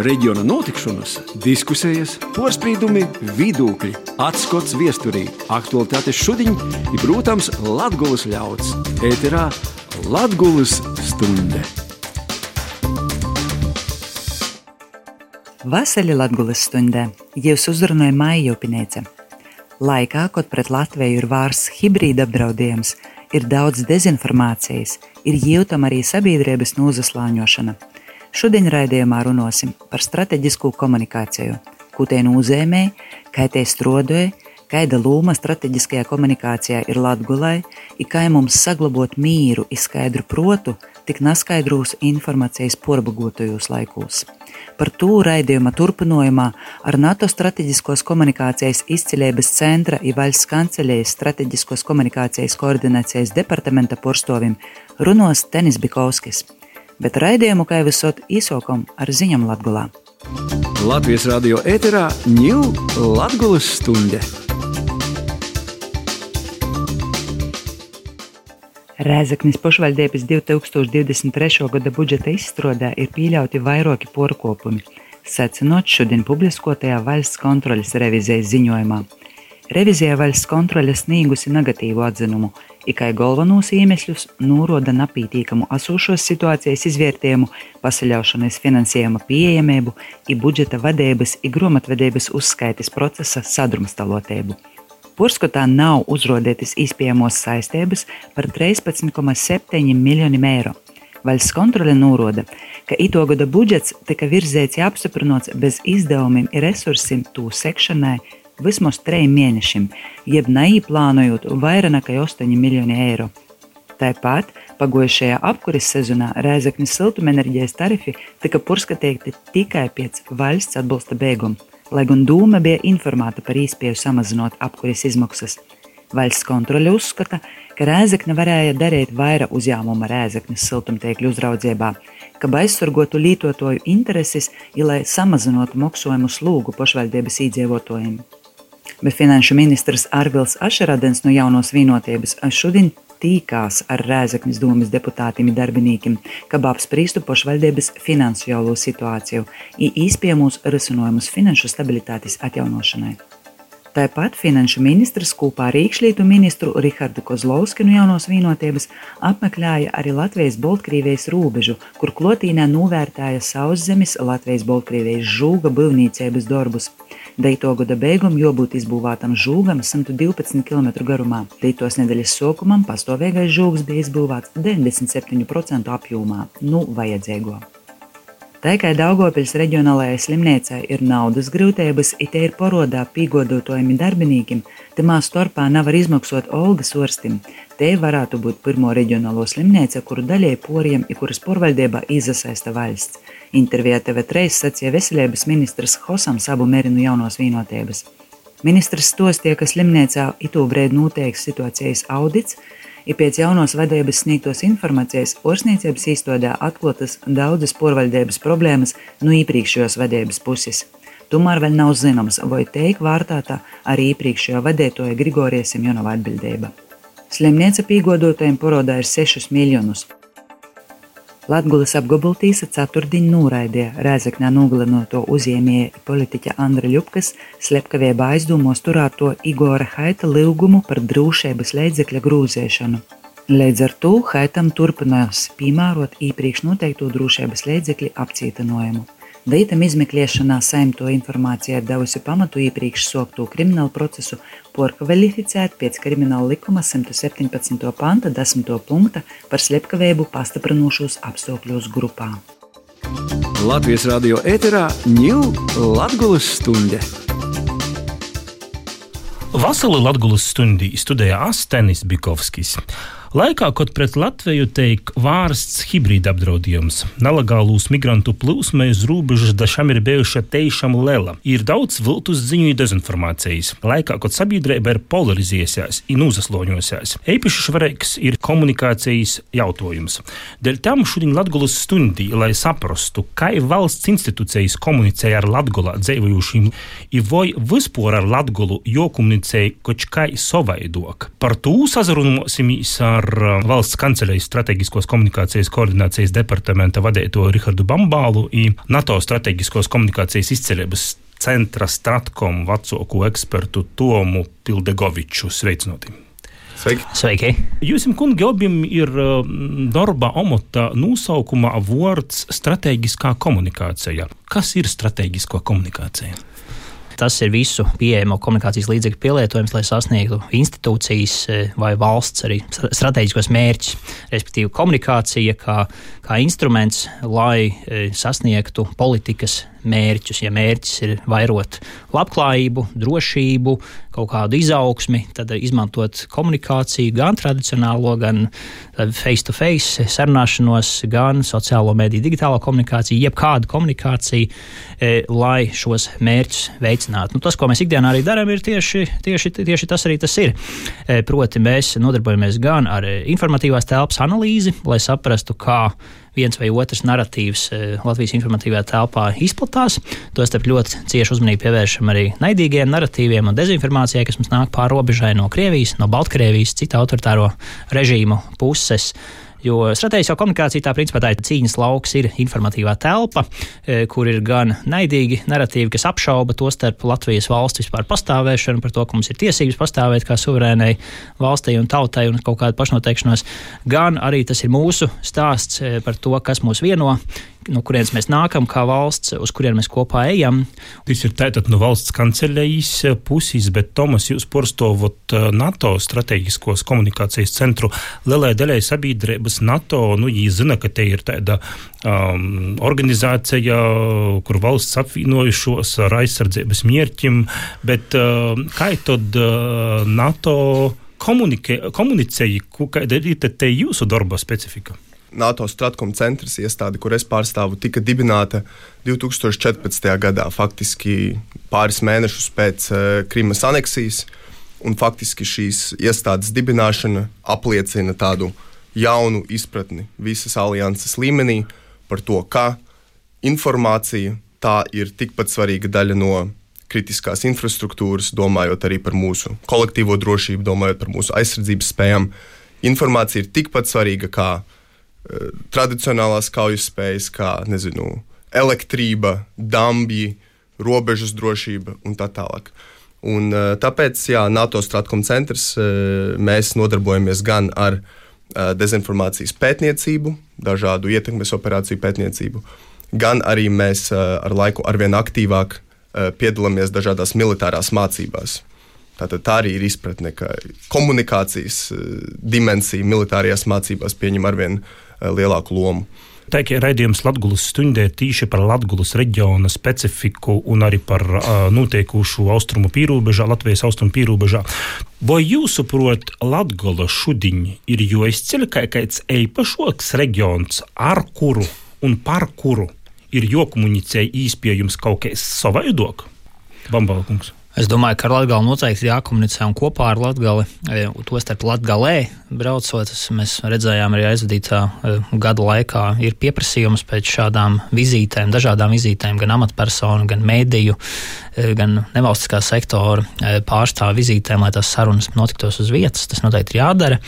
reģiona notikšanas, diskusijas, porcelāna, vidūkļi, atskats viesturī, aktualitātes šodien ir, protams, Latvijas ļauds. Ēterā Latvijas stunde! Vasaļa Latvijas stundē jūs uzrunāja Maija Upinēce. Laikā, kad pret Latviju ir vārsts hibrīda apdraudējums, ir daudz dezinformācijas, ir jūtama arī sabiedrības nozaslāņošana. Šodien raidījumā runāsim par strateģisko komunikāciju, ko tie nozīmē, kā tie strādāja, kāda loma strateģiskajā komunikācijā ir Latvijai, un kā mums saglabāt mīru, izskaidru protu, tik neskaidros informācijas porbagotajos laikos. Par to raidījuma turpinājumā ar NATO strateģiskos komunikācijas izcilības centra valsts kancelējas strateģiskos komunikācijas koordinācijas departamenta porstovim runos Tenis Bikovskis, bet raidījumu kā visot īsokam ar ziņām Latgulā. Latvijas radio ēterā ņūl Latgulas stunde! Rēzaknis pašvaldības 2023. gada budžeta izstrādē ir pieļauti vairāki porkopumi, secinot šodien publiskotajā valsts kontroles revizijas ziņojumā. Revizija valsts kontrole sniegusi negatīvu atzinumu, tikai galvenos iemeslus norāda napītīkamu asūšos situācijas izvērtējumu, pasaļaušanas finansējuma pieejamību, i budžeta vadības, i grāmatvedības uzskaites procesa sadrumstalotību. Porskotā nav uzrādītas izpējamos saistības par 13,7 miljoniem eiro. Valsts kontrole norāda, ka ito gada budžets tika virzēts apstiprināts bez izdevumiem un resursiem tū sekšanai vismaz trim mēnešiem, jeb neīplānojot vairāk nekā 8 miljoni eiro. Tāpat pagājušajā apkuras sezonā Rēzaknis siltumenerģijas tarifi tika porskatīti tikai pēc valsts atbalsta beiguma lai gan Dūma bija informēta par īspēju samazinot apkuras izmaksas. Valsts kontrole uzskata, ka Rēzekne varēja darīt vairāk uzņēmuma Rēzeknes siltumtiekļu uzraudzībā, ka aizsargotu lietotāju intereses, ir lai samazinātu maksājumu slūgu pašvaldības iedzīvotājiem. Bet finanšu ministrs Arvils Ašeradens no jaunos vienotības šodien tīkās ar Rēzaknis domas deputātiem un darbiniekiem, kad apspriestu pašvaldības finansiālo situāciju īspējamos risinājumus finanšu stabilitātes atjaunošanai. Tāpat finanšu ministrs kopā ar iekšlietu ministru Rihardu Kozlovski no jaunos vienotības apmeklēja arī Latvijas-Baltkrievijas robežu, kur klotīnē novērtēja sauszemes Latvijas-Baltkrievijas žūga būvniecības darbus. Deito gada beigām jābūt izbūvētam žūgam 112 km garumā. Deitos nedēļas sākumam pastāvīgais žūgs bija izbūvēts 97% apjomā, nu vajadzīgo. Tā kā Daugopils reģionālajai slimnīcai ir naudas grūtības, it ir porodā pīgodotojumi darbiniekiem, tamā starpā nevar izmaksāt Olgas orstim. Te varētu būt pirmo reģionālo slimnīca, kuru daļai poriem, i kuras porvaldībā izasaista valsts. Intervijā TV3 sacīja veselības ministrs Hosam sabu merinu jaunos vienotības. Ministrs stostīja, ka slimnīcā itūbrēd noteiks situācijas audits, ja pēc jaunos vadības sniegtos informācijas Orsniecības īstenībā atklātas daudzas porvaldības problēmas no iepriekšējās vadības puses. Tomēr vēl nav zināms, vai teik vārtāta arī iepriekšējā vadītāja Grigorija Semjonova atbildība. Slimnīca pīgodotājiem parodā ir 6 miljonus, Latgulas apgabaltīsa ceturtdiņ noraidīja Rēzeknē nogalināto uzņēmēju politiķa Andra Ļupkas slepkavībā aizdomos turēto Igora Haita lūgumu par drūšības līdzekļa grūzēšanu. Līdz ar to Haitam turpinās piemērot iepriekš noteikto drošības līdzekļu apcietinājumu. Veitam izmeklēšanā saimto informācija devusi pamatu iepriekš sokto kriminālu procesu porkvalificēt pēc krimināla likuma 117. panta 10. punkta par slepkavību pastiprinošos apstākļos grupā. Latvijas radio ēterā ņūl Latgulas stunde. Vasarī Latvijas stundī studējā Astenis Bikovskis. Laikā, kad pret Latviju tiek vārsts hibrīda apdraudējums, nelegālūs migrantu plūsma uz robežas dažām ir bijuša teišām lela. Ir daudz viltus ziņu un dezinformācijas. Laikā, kad sabiedrība ir polarizējusies un uzasloņosies, īpaši svarīgs ir komunikācijas jautājums. Dēļ tam šodien Latvijas stundī, lai saprastu, kā valsts institūcijas komunicē ar Latvijā dzīvojušiem, vai vispār ar Latviju jokomunicē kaut kā savaidok. Par to sazrunāsimies ar ar valsts kancelējas strateģiskos komunikācijas koordinācijas departamenta vadīto Rihardu Bambālu un NATO strateģiskos komunikācijas izceļības centra Stratkom vecāko ekspertu Tomu Pildegoviču. Sveicināti! Sveiki! Sveiki. Jūs, kungi, abiem ir darba omota nosaukumā vārds strateģiskā komunikācija. Kas ir strateģiskā komunikācija? Tas ir visu pieejamo komunikācijas līdzekļu pielietojums, lai sasniegtu institūcijas vai valsts arī strateģiskos mērķus. Respektīvi, komunikācija kā, kā instruments, lai sasniegtu politikas mērķus. Ja mērķis ir vairot labklājību, drošību, kaut kādu izaugsmi, tad izmantot komunikāciju, gan tradicionālo, gan face-to-face sarunāšanos, gan sociālo mediju, digitālo komunikāciju, jebkādu komunikāciju, e, lai šos mērķus veicinātu. Nu, tas, ko mēs ikdienā arī darām, ir tieši, tieši, tieši tas arī tas ir. E, proti, mēs nodarbojamies gan ar informatīvās telpas analīzi, lai saprastu, kā viens vai otrs narratīvs e, Latvijas informatīvajā telpā izplatās. Tostarp ļoti cieši uzmanību pievēršam arī naidīgiem narratīviem un dezinformācijai, kas mums nāk pāri robežai no Krievijas, no Baltkrievijas, citu autoritāro režīmu puses. Jo strateģiskā komunikācija, tā principā tā ir cīņas lauks, ir informatīvā telpa, e, kur ir gan naidīgi narratīvi, kas apšauba to starp Latvijas valsts vispār pastāvēšanu, par to, ka mums ir tiesības pastāvēt kā suverēnai valstī un tautai un kaut kādu pašnoteikšanos, gan arī tas ir mūsu stāsts e, par to, kas mūs vieno, no kurienes mēs nākam, kā valsts, uz kurien mēs kopā ejam. Tas ir tātad no valsts kancelējas puses, bet Tomas, jūs porstovot eh, NATO strateģiskos komunikācijas centru lielai daļai sabiedrības NATO, nu, viņi zina, ka te ir tāda um, organizācija, kur valsts apvienojušos ar aizsardzības mērķim, bet uh, kā tad uh, NATO komunicēja, kāda ir te jūsu darba specifika? NATO Stratkom centrs iestāde, kur es pārstāvu, tika dibināta 2014. gadā, faktiski pāris mēnešus pēc uh, Krimas aneksijas. Un faktiski šīs iestādes dibināšana apliecina tādu jaunu izpratni visas alianses līmenī par to, ka informācija tā ir tikpat svarīga daļa no kritiskās infrastruktūras, domājot arī par mūsu kolektīvo drošību, domājot par mūsu aizsardzības spējām. Informācija ir tikpat svarīga kā tradicionālās kaujas spējas, kā nezinu, elektrība, dambji, robežas drošība un tā tālāk. Un, eh, tāpēc jā, NATO Stratkom centrs eh, mēs nodarbojamies gan ar eh, dezinformācijas pētniecību, dažādu ietekmes operāciju pētniecību, gan arī mēs ar laiku arvien aktīvāk piedalāmies dažādās militārās mācībās. Tātad tā arī ir izpratne, ka komunikācijas dimensija militārajās mācībās pieņem arvien Eh, lielāku lomu. Ir raidījums Latvijas stundē tīši par Latvijas reģiona specifiku un arī par uh, notiekušu austrumu pīrāņā, Latvijas austrumu pīrāņā. Vai jūsuprāt, Latvija šodien ir jāizceļ kā kāds īpašs reģions, ar kuru un par kuru ir jokomunicē īspējams kaut kas savādāk? Bambalkungs. Es domāju, ka ar Latviju noteikti jākomunicē un kopā ar Latviju, e, tostarp Latvijā braucot, mēs redzējām arī aizvadītā e, gada laikā, ir pieprasījums pēc šādām vizītēm, dažādām vizītēm, gan amatpersonu, gan mēdīju, e, gan nevalstiskā sektora pārstāvu vizītēm, lai tās sarunas notiktos uz vietas. Tas noteikti ir jādara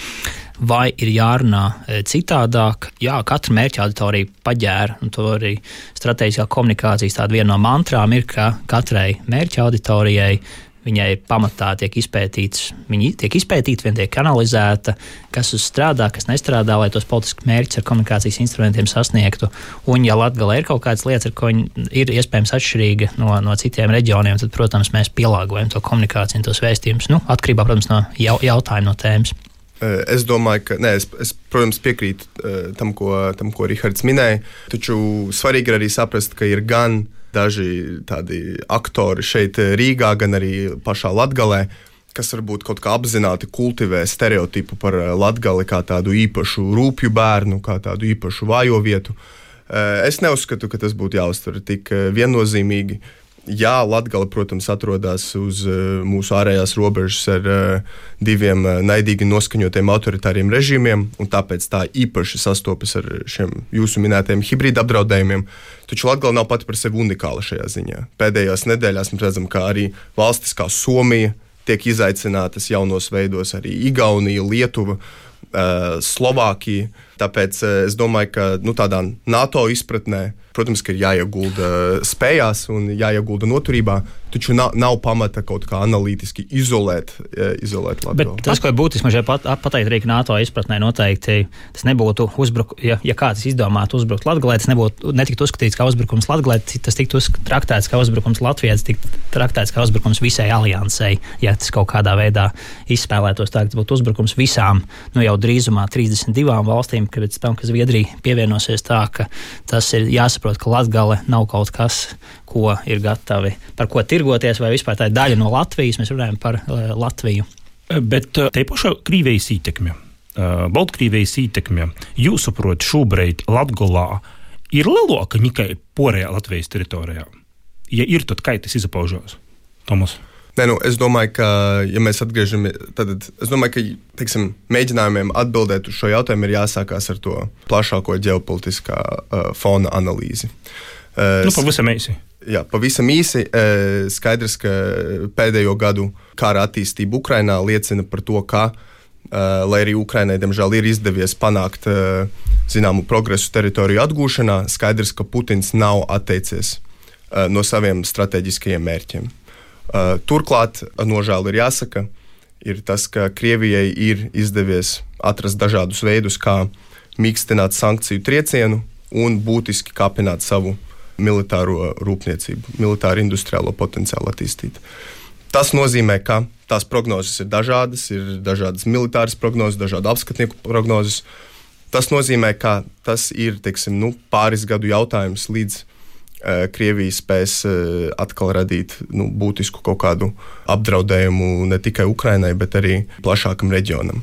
vai ir jārunā e, citādāk. Jā, katra mērķa auditorija paģēra, un to arī strateģiskā komunikācijas tāda viena no mantrām ir, ka katrai mērķa auditorijai viņai pamatā tiek izpētīts, viņi tiek izpētīti, vien tiek analizēta, kas strādā, kas nestrādā, lai tos politiskus mērķus ar komunikācijas instrumentiem sasniegtu. Un, ja Latvijā ir kaut kādas lietas, ar ko viņi ir iespējams atšķirīga no, no citiem reģioniem, tad, protams, mēs pielāgojam to komunikāciju un tos vēstījumus, nu, atkarībā, protams, no jautājuma, no tēmas. Es domāju, ka, nē, es, es, protams, piekrītu tam, ko, tam, ko Rihards minēja. Taču svarīgi ir arī saprast, ka ir gan daži tādi aktori šeit, Rīgā, gan arī pašā Latvijā, kas varbūt kaut kā apzināti kultivē stereotipu par Latviju kā tādu īpašu rūpju bērnu, kā tādu īpašu vājo vietu. Es neuzskatu, ka tas būtu jāuztver tik viennozīmīgi. Jā, Latvija, protams, atrodas uz uh, mūsu ārējās robežas ar uh, diviem uh, naidīgi noskaņotiem autoritāriem režīmiem, un tāpēc tā īpaši sastopas ar šiem jūsu minētajiem hibrīda apdraudējumiem. Taču Latvija nav pati par sevi unikāla šajā ziņā. Pēdējās nedēļās mēs redzam, ka arī valstis kā Somija tiek izaicinātas jaunos veidos, arī Igaunija, Lietuva. Slovākija. Tāpēc es domāju, ka nu, tādā NATO izpratnē, protams, ir jāiegulda spējās un jāiegulda noturībā, taču nav, nav pamata kaut kā analītiski izolēt, izolēt Latviju. Bet tas, ko ir būtiski šeit pat, pateikt, arī NATO izpratnē, noteikti tas nebūtu uzbrukums, ja, ja kāds izdomātu uzbrukt Latvijai, tas nebūtu netiktu uzskatīts kā uzbrukums Latvijai, tas tiktu traktēts kā uzbrukums Latvijai, tas tiktu traktēts kā uzbrukums visai aliansei, ja tas kaut kādā veidā izspēlētos tā, ka tas būtu uzbrukums visām, nu jau drīzumā 32 valstīm, ka pēc tam, ka Zviedrija pievienosies tā, ka tas ir jāsaprot, ka Latgale nav kaut kas, ko ir gatavi, par ko tirgoties, vai vispār tā ir daļa no Latvijas. Mēs runājam par uh, Latviju. Bet uh, te pašā Krievijas ietekme, uh, Baltkrievijas ietekme, jūsuprāt, šobrīd Latgolā ir lielāka nekā porējā Latvijas teritorijā? Ja ir, tad kā tas izpaužās? Tomas. Nē, nu, es domāju, ka, ja mēs atgriežamies, tad es domāju, ka teiksim, mēģinājumiem atbildēt uz šo jautājumu ir jāsākās ar to plašāko ģeopolitiskā uh, fona analīzi. Uh, nu, pavisam īsi. Jā, pavisam īsi. Uh, skaidrs, ka pēdējo gadu kara attīstība Ukrajinā liecina par to, ka, uh, lai arī Ukraiņai, diemžēl, ir izdevies panākt uh, zināmu progresu teritoriju atgūšanā, skaidrs, ka Putins nav atteicies uh, no saviem strateģiskajiem mērķiem. Uh, turklāt, nožēlu ir jāsaka, ir tas, ka Krievijai ir izdevies atrast dažādus veidus, kā mīkstināt sankciju triecienu un būtiski kāpināt savu militāro rūpniecību, militāru industriālo potenciālu attīstīt. Tas nozīmē, ka tās prognozes ir dažādas, ir dažādas militāras prognozes, dažādu apskatnieku prognozes. Tas nozīmē, ka tas ir teiksim, nu, pāris gadu jautājums līdz Eh, Krievija spēs eh, atkal radīt nu, būtisku kaut kādu apdraudējumu ne tikai Ukrainai, bet arī plašākam reģionam.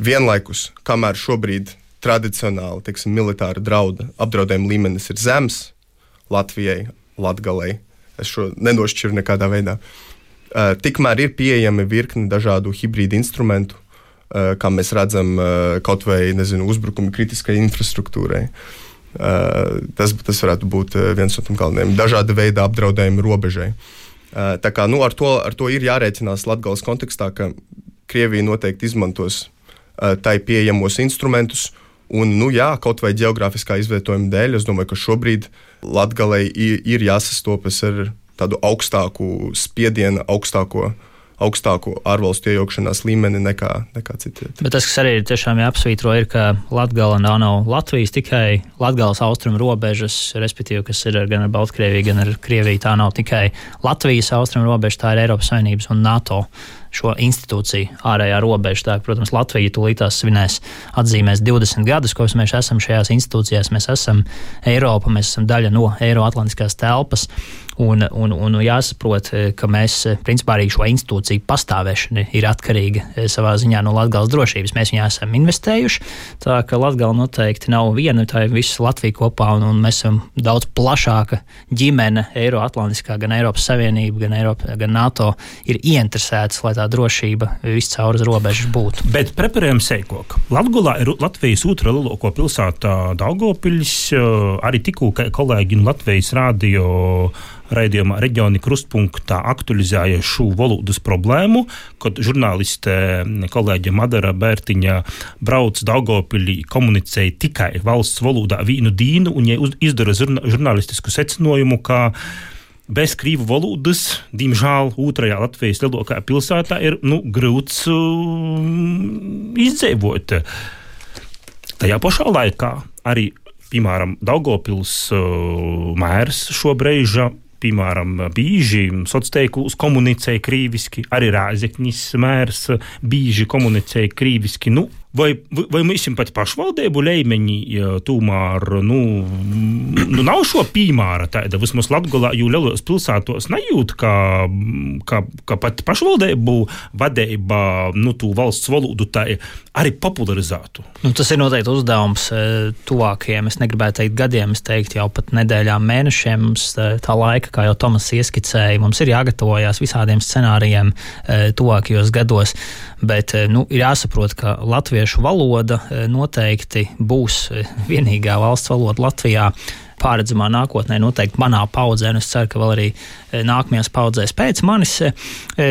Vienlaikus, kamēr šobrīd tradicionāli teiksim, militāra drauda apdraudējuma līmenis ir zems Latvijai, Latvijai, es šo nenošķiru nekādā veidā. Uh, tikmēr ir pieejami virkni dažādu hibrīdu instrumentu, kā mēs redzam, kaut vai nezinu, uzbrukumi kritiskai infrastruktūrai. Uh, tas, tas varētu būt viens no tiem galvenajiem. Dažāda veida apdraudējumi robežai. Tā kā nu, ar, to, ar to ir jārēķinās Latvijas kontekstā, ka Krievija noteikti izmantos tai pieejamos instrumentus. Un, nu, jā, kaut vai geogrāfiskā izvietojuma dēļ, es domāju, ka šobrīd Latvijai ir jāsastopas ar tādu augstāku spiedienu, augstāko uh, augstāku ārvalstu iejaukšanās līmeni nekā, nekā citi. Bet tas, kas arī ir tiešām jāapsvītro, ir, ka Latgala nav, nav Latvijas tikai Latgales austrumu robežas, respektīvi, kas ir gan ar Baltkrieviju, gan ar Krieviju. Tā nav tikai Latvijas austrumu robeža, tā ir Eiropas Savienības un NATO šo institūciju ārējā robeža. Tā, protams, Latvija tūlītās svinēs atzīmēs 20 gadus, kopš mēs esam šajās institūcijās. Mēs esam Eiropa, mēs esam daļa no Eiroatlantiskās telpas. Un, un, un jāsaprot, ka mēs principā arī šo institūciju pastāvēšana ir atkarīga eh, savā ziņā no Latvijas drošības. Mēs viņā esam investējuši. Tā ka Latvija noteikti nav viena, tā ir visa Latvija kopā, un, un mēs esam daudz plašāka ģimene, Eiroatlantiskā, gan Eiropas Savienība, gan, Eiropa, gan NATO ir ieinteresētas, lai tā drošība viscaur uz robežas būtu. Bet preparējam seikok. Latgulā ir Latvijas otra lielāko pilsēta Daugopiļs, arī tikko kolēģi no Latvijas rādio raidījumā Reģioni Krustpunktā aktualizēja šo valodas problēmu, kad žurnāliste kolēģe Madara Bērtiņa brauc Daugopilī, komunicēja tikai valsts valodā vienu dienu, un ja izdara žurnālistisku secinājumu, ka bez krīvu valodas, diemžēl, otrajā Latvijas lielākajā pilsētā ir nu, grūts uh, izdzīvot. Tajā pašā laikā arī, piemēram, Daugopils uh, mērs šobrīd piemēram, bieži sociālos tīklos komunicēja krīviski, arī Rāzeknis mērs bieži komunicēja krīviski. Nu, Vai, vai mēs esam pat pašvaldību līmenī, tomēr nu, nu nav šo piemēra tāda vismaz Latvijā, jo lielos pilsētos nejūt, ka, ka, ka pat pašvaldību vadība nu, tu valsts valodu tā arī popularizētu. Nu, tas ir noteikti uzdevums e, tuvākajiem, es negribētu teikt gadiem, es teiktu jau pat nedēļām, mēnešiem. Mums e, tā laika, kā jau Tomas ieskicēja, mums ir jāgatavojas visādiem scenārijiem e, tuvākajos gados, bet nu, ir jāsaprot, ka Latvija latviešu valoda e, noteikti būs e, vienīgā valsts valoda Latvijā pārredzamā nākotnē, noteikti manā paudzē, un es ceru, ka vēl arī nākamajās paudzēs pēc manis.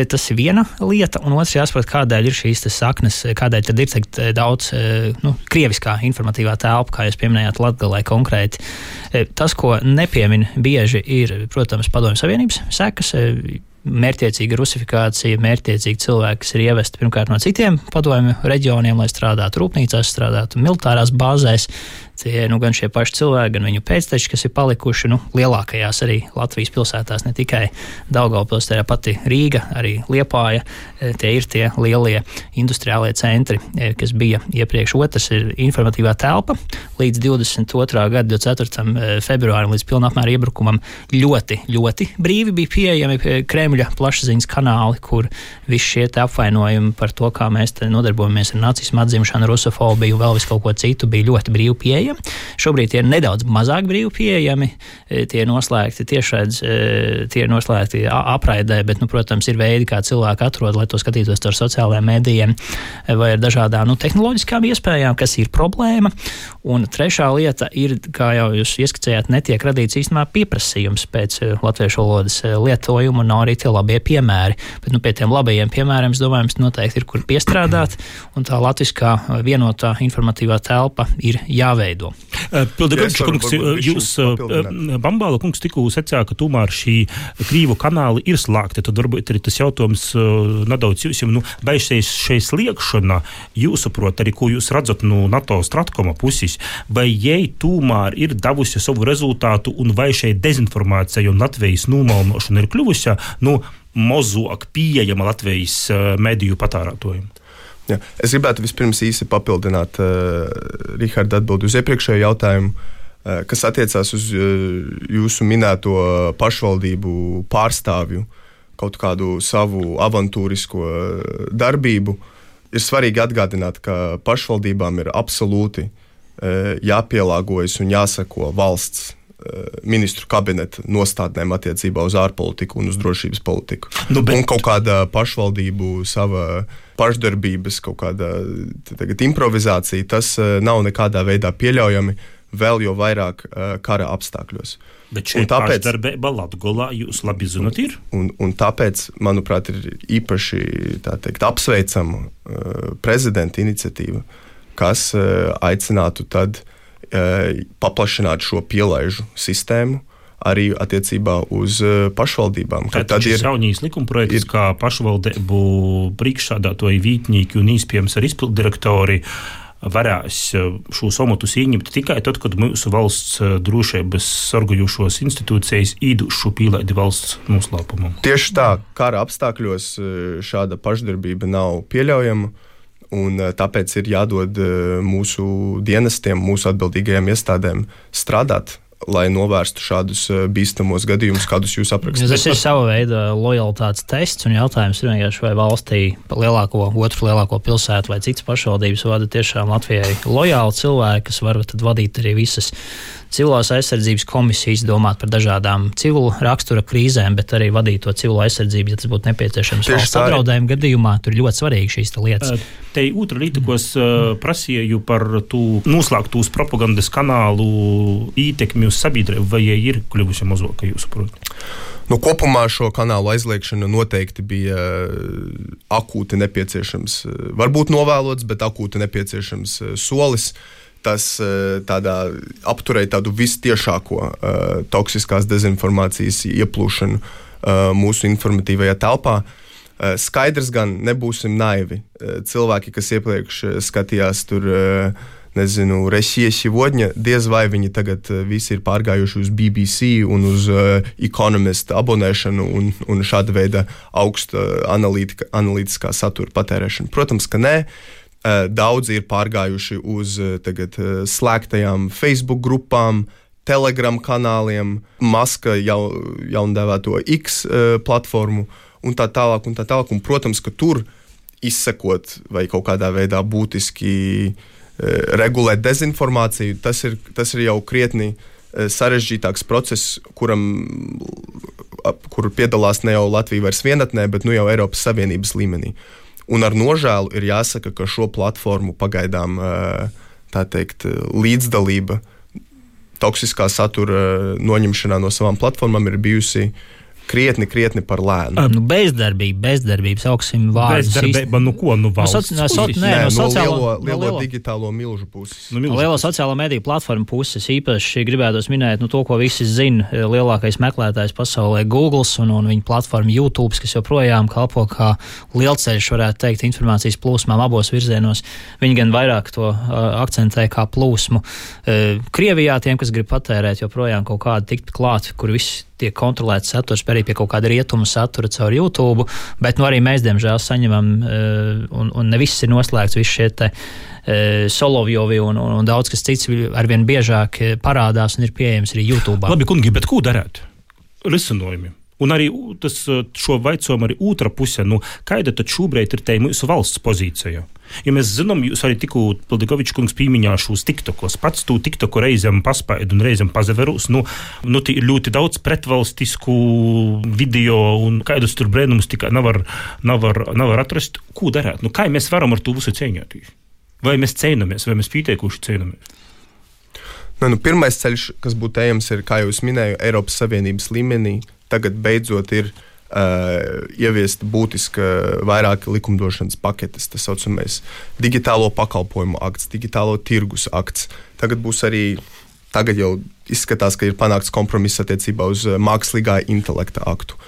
Tas ir viena lieta, un otrs jāsaprot, kādēļ ir šīs saknes, kādēļ tad ir tik daudz nu, krieviskā informatīvā telpa, kā jūs pieminējāt, Latgalē konkrēti. Tas, ko nepiemin bieži, ir, protams, Padomju Savienības sekas mērķiecīga rusifikācija, mērķiecīgi cilvēki, kas ir ievesti pirmkārt no citiem padomju reģioniem, lai strādātu rūpnīcās, strādātu militārās bāzēs, tie nu, gan šie paši cilvēki, gan viņu pēcteči, kas ir palikuši nu, lielākajās arī Latvijas pilsētās, ne tikai Daugaupils, tā pati Rīga, arī Liepāja. E, tie ir tie lielie industriālie centri, e, kas bija iepriekš. Otrs ir informatīvā telpa. Līdz 22. gada 24. E, februārim, līdz pilnapmēra iebrukumam, ļoti, ļoti brīvi bija pieejami Kremļa plašsaziņas kanāli, kur visi šie apvainojumi par to, kā mēs nodarbojamies ar nacismu atzimšanu, rusofobiju, vēl visu kaut ko citu, bija ļoti brīvi pieejami pieejami. Šobrīd tie ir nedaudz mazāk brīvi pieejami, e, tie ir noslēgti tiešraidz, e, tie ir noslēgti apraidē, bet, nu, protams, ir veidi, kā cilvēki atrod, lai to skatītos ar sociālajiem mēdījiem e, vai ar dažādām nu, tehnoloģiskām iespējām, kas ir problēma. Un trešā lieta ir, kā jau jūs ieskicējāt, netiek radīts īstenībā pieprasījums pēc latviešu valodas lietojuma, un nav arī tie labie piemēri. Bet nu, pie tiem labajiem piemēriem, es domāju, mums noteikti ir kur piestrādāt, un tā latviskā vienotā informatīvā telpa ir jāveido jāveido. Eh, Pildegrunča kungs, jūs, eh, Bambāla kungs, tikko secināja, ka tomēr šī krīvu kanāli ir slēgti. Tad varbūt arī tas jautājums eh, nedaudz jums, nu, vai šeit šeit sliekšana, jūsuprot, arī ko jūs redzat no NATO stratkoma puses, vai jai tomēr ir devusi savu rezultātu un vai šeit dezinformācija un Latvijas nomalnošana ir kļuvusi nu, mazāk pieejama Latvijas mediju patērētājiem? Jā. Es gribētu vispirms īsi papildināt uh, Riharda atbildi uz iepriekšējo jautājumu, uh, kas attiecās uz uh, jūsu minēto pašvaldību pārstāvju kaut kādu savu avantūrisko uh, darbību. Ir svarīgi atgādināt, ka pašvaldībām ir absolūti uh, jāpielāgojas un jāsako valsts ministru kabineta nostādnēm attiecībā uz ārpolitiku un uz drošības politiku. Nu, bet... Un kaut kāda pašvaldību sava pašdarbības, kaut kāda tagad, improvizācija, tas eh, nav nekādā veidā pieļaujami, vēl jo vairāk eh, kara apstākļos. Bet šī tāpēc, darbība Latvijā jūs labi zinat, ir. Un, un tāpēc, manuprāt, ir īpaši teikt, apsveicama uh, prezidenta iniciatīva, kas uh, aicinātu tad uh, paplašināt šo pielaižu sistēmu arī attiecībā uz eh, pašvaldībām. Tad ir jaunīs likumprojekts, ir, kā pašvaldību priekšsādātoji, vītņīgi un īspējams ar izpildirektori varēs eh, šos amatus ieņemt tikai tad, kad mūsu valsts eh, drošības sargājošos institūcijas īdušu pīlēdi valsts noslēpumam. Tieši tā, kara apstākļos šāda pašdarbība nav pieļaujama. Un tāpēc ir jādod mūsu dienestiem, mūsu atbildīgajām iestādēm strādāt lai novērstu šādus eh, bīstamos gadījumus, kādus jūs aprakstījāt. Tas ir sava veida lojalitātes tests, un jautājums ir vienkārši, vai valstī lielāko, otru lielāko pilsētu vai citas pašvaldības vada tiešām Latvijai lojāli cilvēki, kas var vadīt arī visas civilās aizsardzības komisijas, domāt par dažādām civilu rakstura krīzēm, bet arī vadīt to civilo aizsardzību, ja tas būtu nepieciešams Tieši valsts apdraudējuma gadījumā. Tur ļoti svarīgi šīs lietas. Te otrā rīta, ko es uh, prasīju par to noslēgtos propagandas kanālu ietekmi uz sabiedrību, vai ir kļuvusi mazāk, jūsuprāt? Nu, kopumā šo kanālu aizliegšana noteikti bija akūti nepieciešams, varbūt novēlots, bet akūti nepieciešams solis. Uh, tas eh, tādā, apturēja tādu vistiešāko uh, toksiskās dezinformācijas ieplūšanu uh, mūsu informatīvajā telpā. Uh, skaidrs, gan nebūsim naivi. Cilvēki, kas iepriekš skatījās tur, nezinu, Resijas Vodņa, diez vai viņi tagad visi ir pārgājuši uz BBC un uz Economist abonēšanu un, un šāda veida augsta analītiskā satura patērēšanu. Protams, ka nē. Uh, daudzi ir pārgājuši uz eh, tagad, eh, slēgtajām Facebook grupām, Telegram kanāliem, Maska jau, jaundēvēto X platformu un tā tālāk. Un tā tālāk. Un, protams, ka tur izsekot vai kaut kādā veidā būtiski regulēt dezinformāciju, tas ir, tas ir jau krietni sarežģītāks process, kuram kur piedalās ne jau Latvija vairs vienatnē, bet nu jau Eiropas Savienības līmenī. Un ar nožēlu ir jāsaka, ka šo platformu pagaidām teikt, līdzdalība toksiskā satura noņemšanā no savām platformām ir bijusi krietni, krietni par lēnu. Nu, bezdarbība, bezdarbība, sauksim vārdu. Bezdarbība, nu ko, nu valsts no, so, puses? nē, Nē, no no sociālo, lielo, no lielo lielo, digitālo milžu puses. Nu, no milzīgs. lielo sociālo mediju platformu puses īpaši gribētos minēt nu, to, ko visi zina. Lielākais meklētājs pasaulē - Google un, un viņa platforma YouTube, kas joprojām kalpo kā lielceļš, varētu teikt, informācijas plūsmām abos virzienos. Viņi gan vairāk to uh, akcentē kā plūsmu. Uh, Krievijā tiem, kas grib patērēt, joprojām kaut kādu tikt klāt, kur viss tiek kontrolēts saturs, arī pie kaut kāda rietuma satura caur YouTube, bet nu, arī mēs, diemžēl, saņemam, uh, un, un ne viss ir noslēgts, visi šie te uh, Solovjovi un, un, un daudz kas cits arvien biežāk eh, parādās un ir pieejams arī YouTube. Labi, kungi, bet ko darīt? Risinājumi. Un arī tas, šo vaicojumu arī otrā pusē, nu, kāda tad šobrīd ir te mūsu valsts pozīcija? Ja mēs zinām, jūs arī tikko Pildegovičs kungs pieminējuši uz TikTokos, pats tu TikToku reizēm paspaidu un reizēm pazaverus, nu, nu ir ļoti daudz pretvalstisku video un kādus tur brēnumus tikai nevar, nevar, nevar atrast. Ko darīt? Nu, kā mēs varam ar to visu cīnīties? Vai mēs cīnāmies, vai mēs pieteikuši cīnāmies? Nu, nu, pirmais ceļš, kas būtu ejams, ir, kā jau minēju, Eiropas Savienības līmenī. Tagad beidzot ir uh, ieviesta būtiska vairāk likumdošanas paketes, tā saucamais digitālo pakalpojumu akts, digitālo tirgus akts. Tagad būs arī, tagad jau izskatās, ka ir panākts kompromiss attiecībā uz uh, mākslīgā intelekta aktu.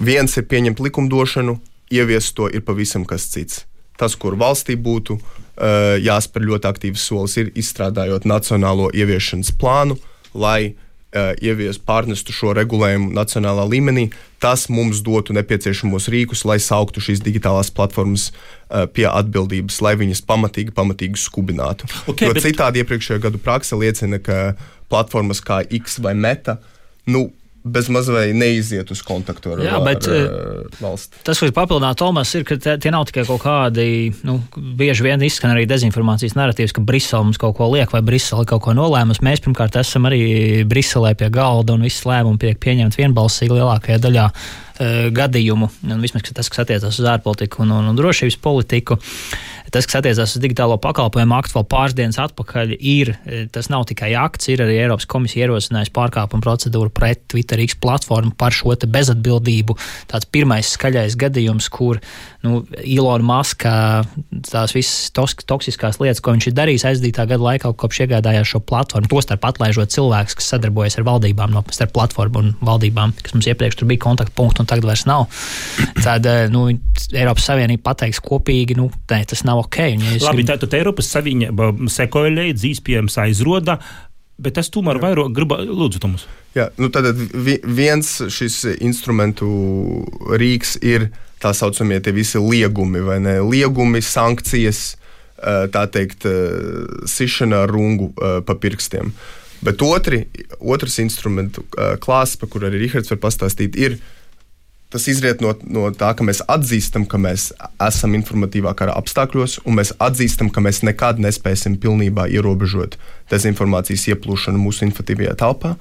Viens ir pieņemt likumdošanu, ieviest to ir pavisam kas cits. Tas, kur valstī būtu uh, jāspēr ļoti aktīvs solis, ir izstrādājot nacionālo ieviešanas plānu, lai ievies pārnestu šo regulējumu nacionālā līmenī. Tas mums dotu nepieciešamos rīkus, lai sauktu šīs digitālās platformas uh, pie atbildības, lai viņas pamatīgi, pamatīgi skubinātu. Ok, jo bet- citādi iepriekšējā gadu praksa liecina, ka platformas kā X vai Meta, nu, bez mazliet neiziet uz kontaktu ar, Jā, bet, ar uh, valsti. Tas, ko es papildināju, Tomas, ir, ka tie nav tikai kaut kādi, nu, bieži vien izskan arī dezinformācijas narratīvs, ka Brisele mums kaut ko liek vai Brisele kaut ko nolēmusi. Mēs pirmkārt esam arī Briselē pie galda un viss lēmumi tiek pieņemti vienbalsīgi lielākajā daļā uh, gadījumu. Un vismaz tas, kas attiecas uz ārpolitiku un, un, un drošības politiku. Tas, kas attiecās uz digitālo pakalpojumu aktu, vēl pāris dienas atpakaļ, ir eh, tas nav tikai akts, ir arī Eiropas komisija ierosinājusi pārkāpumu procedūru pret Twitter X platformu par šo bezatbildību. Tāds pirmais skaļais gadījums, kur nu, Ilona Maska tās visas tos, toksiskās lietas, ko viņš ir darījis aizdītā gada laikā, kopš iegādājās šo platformu, tostarp atlaižot cilvēkus, kas sadarbojas ar valdībām, no starp platformu un valdībām, kas mums iepriekš tur bija kontaktpunkti un tagad vairs nav. Tad eh, nu, Eiropas Savienība pateiks kopīgi, nu, nē, tas nav ok. Un, ja Labi, gribu- tātad Eiropas Savienība sekoja līdzi, iespējams, aizroda. Bet es tomēr vairāk gribu, lūdzu, Tomas. Jā, nu tad vi, viens šis instrumentu rīks ir tā saucamie tie visi liegumi, vai ne? Liegumi, sankcijas, eh, tā teikt, eh, sišana ar rungu eh, pa pirkstiem. Bet otri, otrs instrumentu klāsts, par kuru arī Rihards var pastāstīt, ir tas izriet no, no tā, ka mēs atzīstam, ka mēs esam informatīvā kara apstākļos, un mēs atzīstam, ka mēs nekad nespēsim pilnībā ierobežot dezinformācijas ieplūšanu mūsu informatīvajā telpā.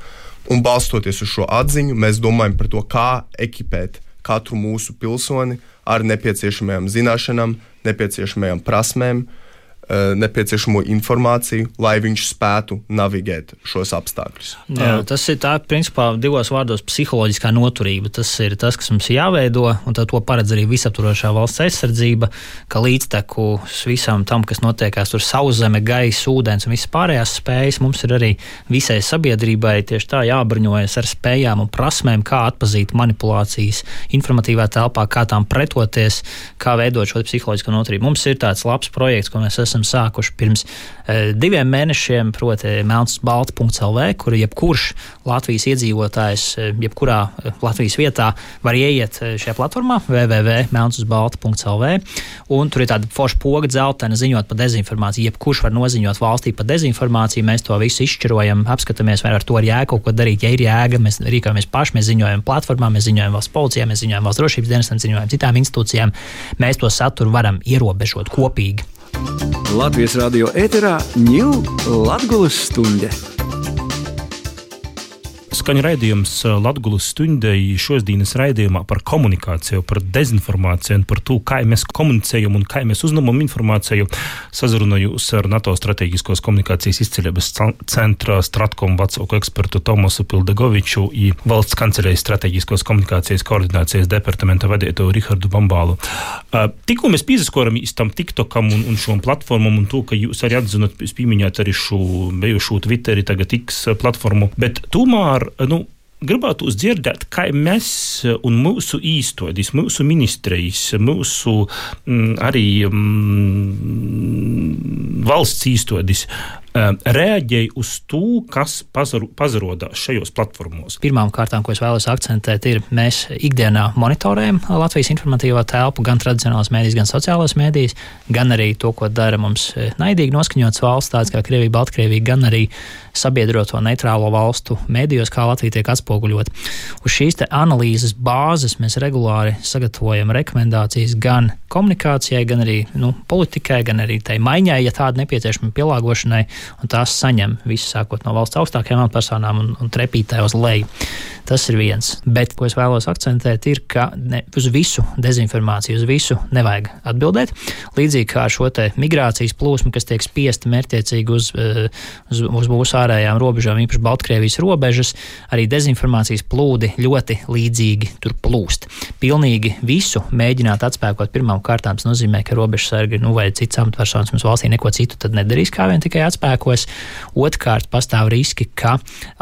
Un balstoties uz šo atziņu, mēs domājam par to, kā ekipēt katru mūsu pilsoni ar nepieciešamajām zināšanām, nepieciešamajām prasmēm, eh, nepieciešamo informāciju, lai viņš spētu navigēt šos apstākļus. Jā, tas ir tā, principā, divos vārdos - psiholoģiskā noturība. Tas ir tas, kas mums jāveido, un tad to paredz arī visaptvarošā valsts aizsardzība, ka līdztekus visam tam, kas notiekās tur sauszeme, gaisa, ūdens un visas pārējās spējas, mums ir arī visai sabiedrībai tieši tā jābruņojas ar spējām un prasmēm, kā atpazīt manipulācijas informatīvā telpā, kā tām pretoties, kā veidot šo psiholoģisko noturību. Mums ir tāds labs projekts, ko mēs esam sākuši pirms e, diviem mēnešiem, proti, melnsbalta.lv, kur jebkurš Latvijas iedzīvotājs, e, jebkurā e, Latvijas vietā var ieiet šajā platformā www.melnsbalta.lv, un tur ir tāda forša poga dzeltena ziņot par dezinformāciju. Jebkurš var noziņot valstī par dezinformāciju, mēs to visu izšķirojam, apskatāmies, vai ar to ir jēga kaut ko darīt. Ja ir jēga, mēs rīkojamies paši, mēs ziņojam platformā, mēs ziņojam valsts policijā, mēs ziņojam valsts drošības dienestam, ziņojam citām institūcijām. Mēs to saturu varam ierobežot kopīgi. Latvijas radio ēterā ņūl Latvijas stunde. Skaņa raidījums Latvijas stundai šodienas raidījumā par komunikāciju, par dezinformāciju un par to, kā mēs komunicējam un kā mēs uzņemam informāciju. Sazrunājos ar NATO strateģiskos komunikācijas izceļības centra Stratkom vecāku ekspertu Tomasu Pildegoviču un valsts kancelējas strateģiskos komunikācijas koordinācijas departamenta vadītāju Rihardu Bambālu. Tikko mēs piesaskoramies tam TikTokam un, un šom platformam un to, ka jūs arī atzinat, pieminējāt arī šo bijušo Twitteri, tagad X platformu, bet tomēr tomēr nu, gribētu uzdzirdēt, kā mēs un mūsu īstenības, mūsu ministrijas, mūsu m, arī m, valsts īstenības reaģēja uz to, kas pazarodās šajos platformos. Pirmām kārtām, ko es vēlos akcentēt, ir mēs ikdienā monitorējam Latvijas informatīvo telpu, gan tradicionālās mēdīs, gan sociālās mēdīs, gan arī to, ko dara mums e, naidīgi noskaņots valsts, tāds kā Krievija, Baltkrievija, gan arī sabiedroto neitrālo valstu mēdījos, kā Latvija tiek atspoguļot. Uz šīs analīzes bāzes mēs regulāri sagatavojam rekomendācijas gan komunikācijai, gan arī nu, politikai, gan arī tai maiņai, ja tāda nepieciešama pielāgošanai un tās saņem visi sākot no valsts augstākajām amatpersonām un, un trepītē uz leju. Tas ir viens. Bet, ko es vēlos akcentēt, ir, ka ne, uz visu dezinformāciju, uz visu nevajag atbildēt. Līdzīgi kā ar šo migrācijas plūsmu, kas tiek spiesta mērķiecīgi uz, eh, uz, uz mūsu ārējām robežām, īpaši Baltkrievijas robežas, arī dezinformācijas plūdi ļoti līdzīgi tur plūst. Pilnīgi visu mēģināt atspēkot pirmām kārtām, tas nozīmē, ka robežsargi nu, vai cits amatpersonas mums valstī neko citu nedarīs, kā vien tikai atspēkos. Otrkārt, pastāv riski, ka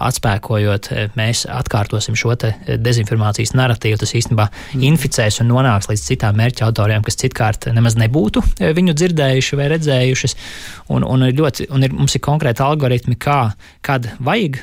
atspēkojot, eh, mēs atkārtosim šo eh, dezinformācijas narratīvu. Tas īstenībā mm. inficēs un nonāks līdz citām mērķa autoriem, kas citkārt nemaz nebūtu eh, viņu dzirdējuši vai redzējušas. Un, un, ir ļoti, un ir, mums ir konkrēti algoritmi, kā, kad vajag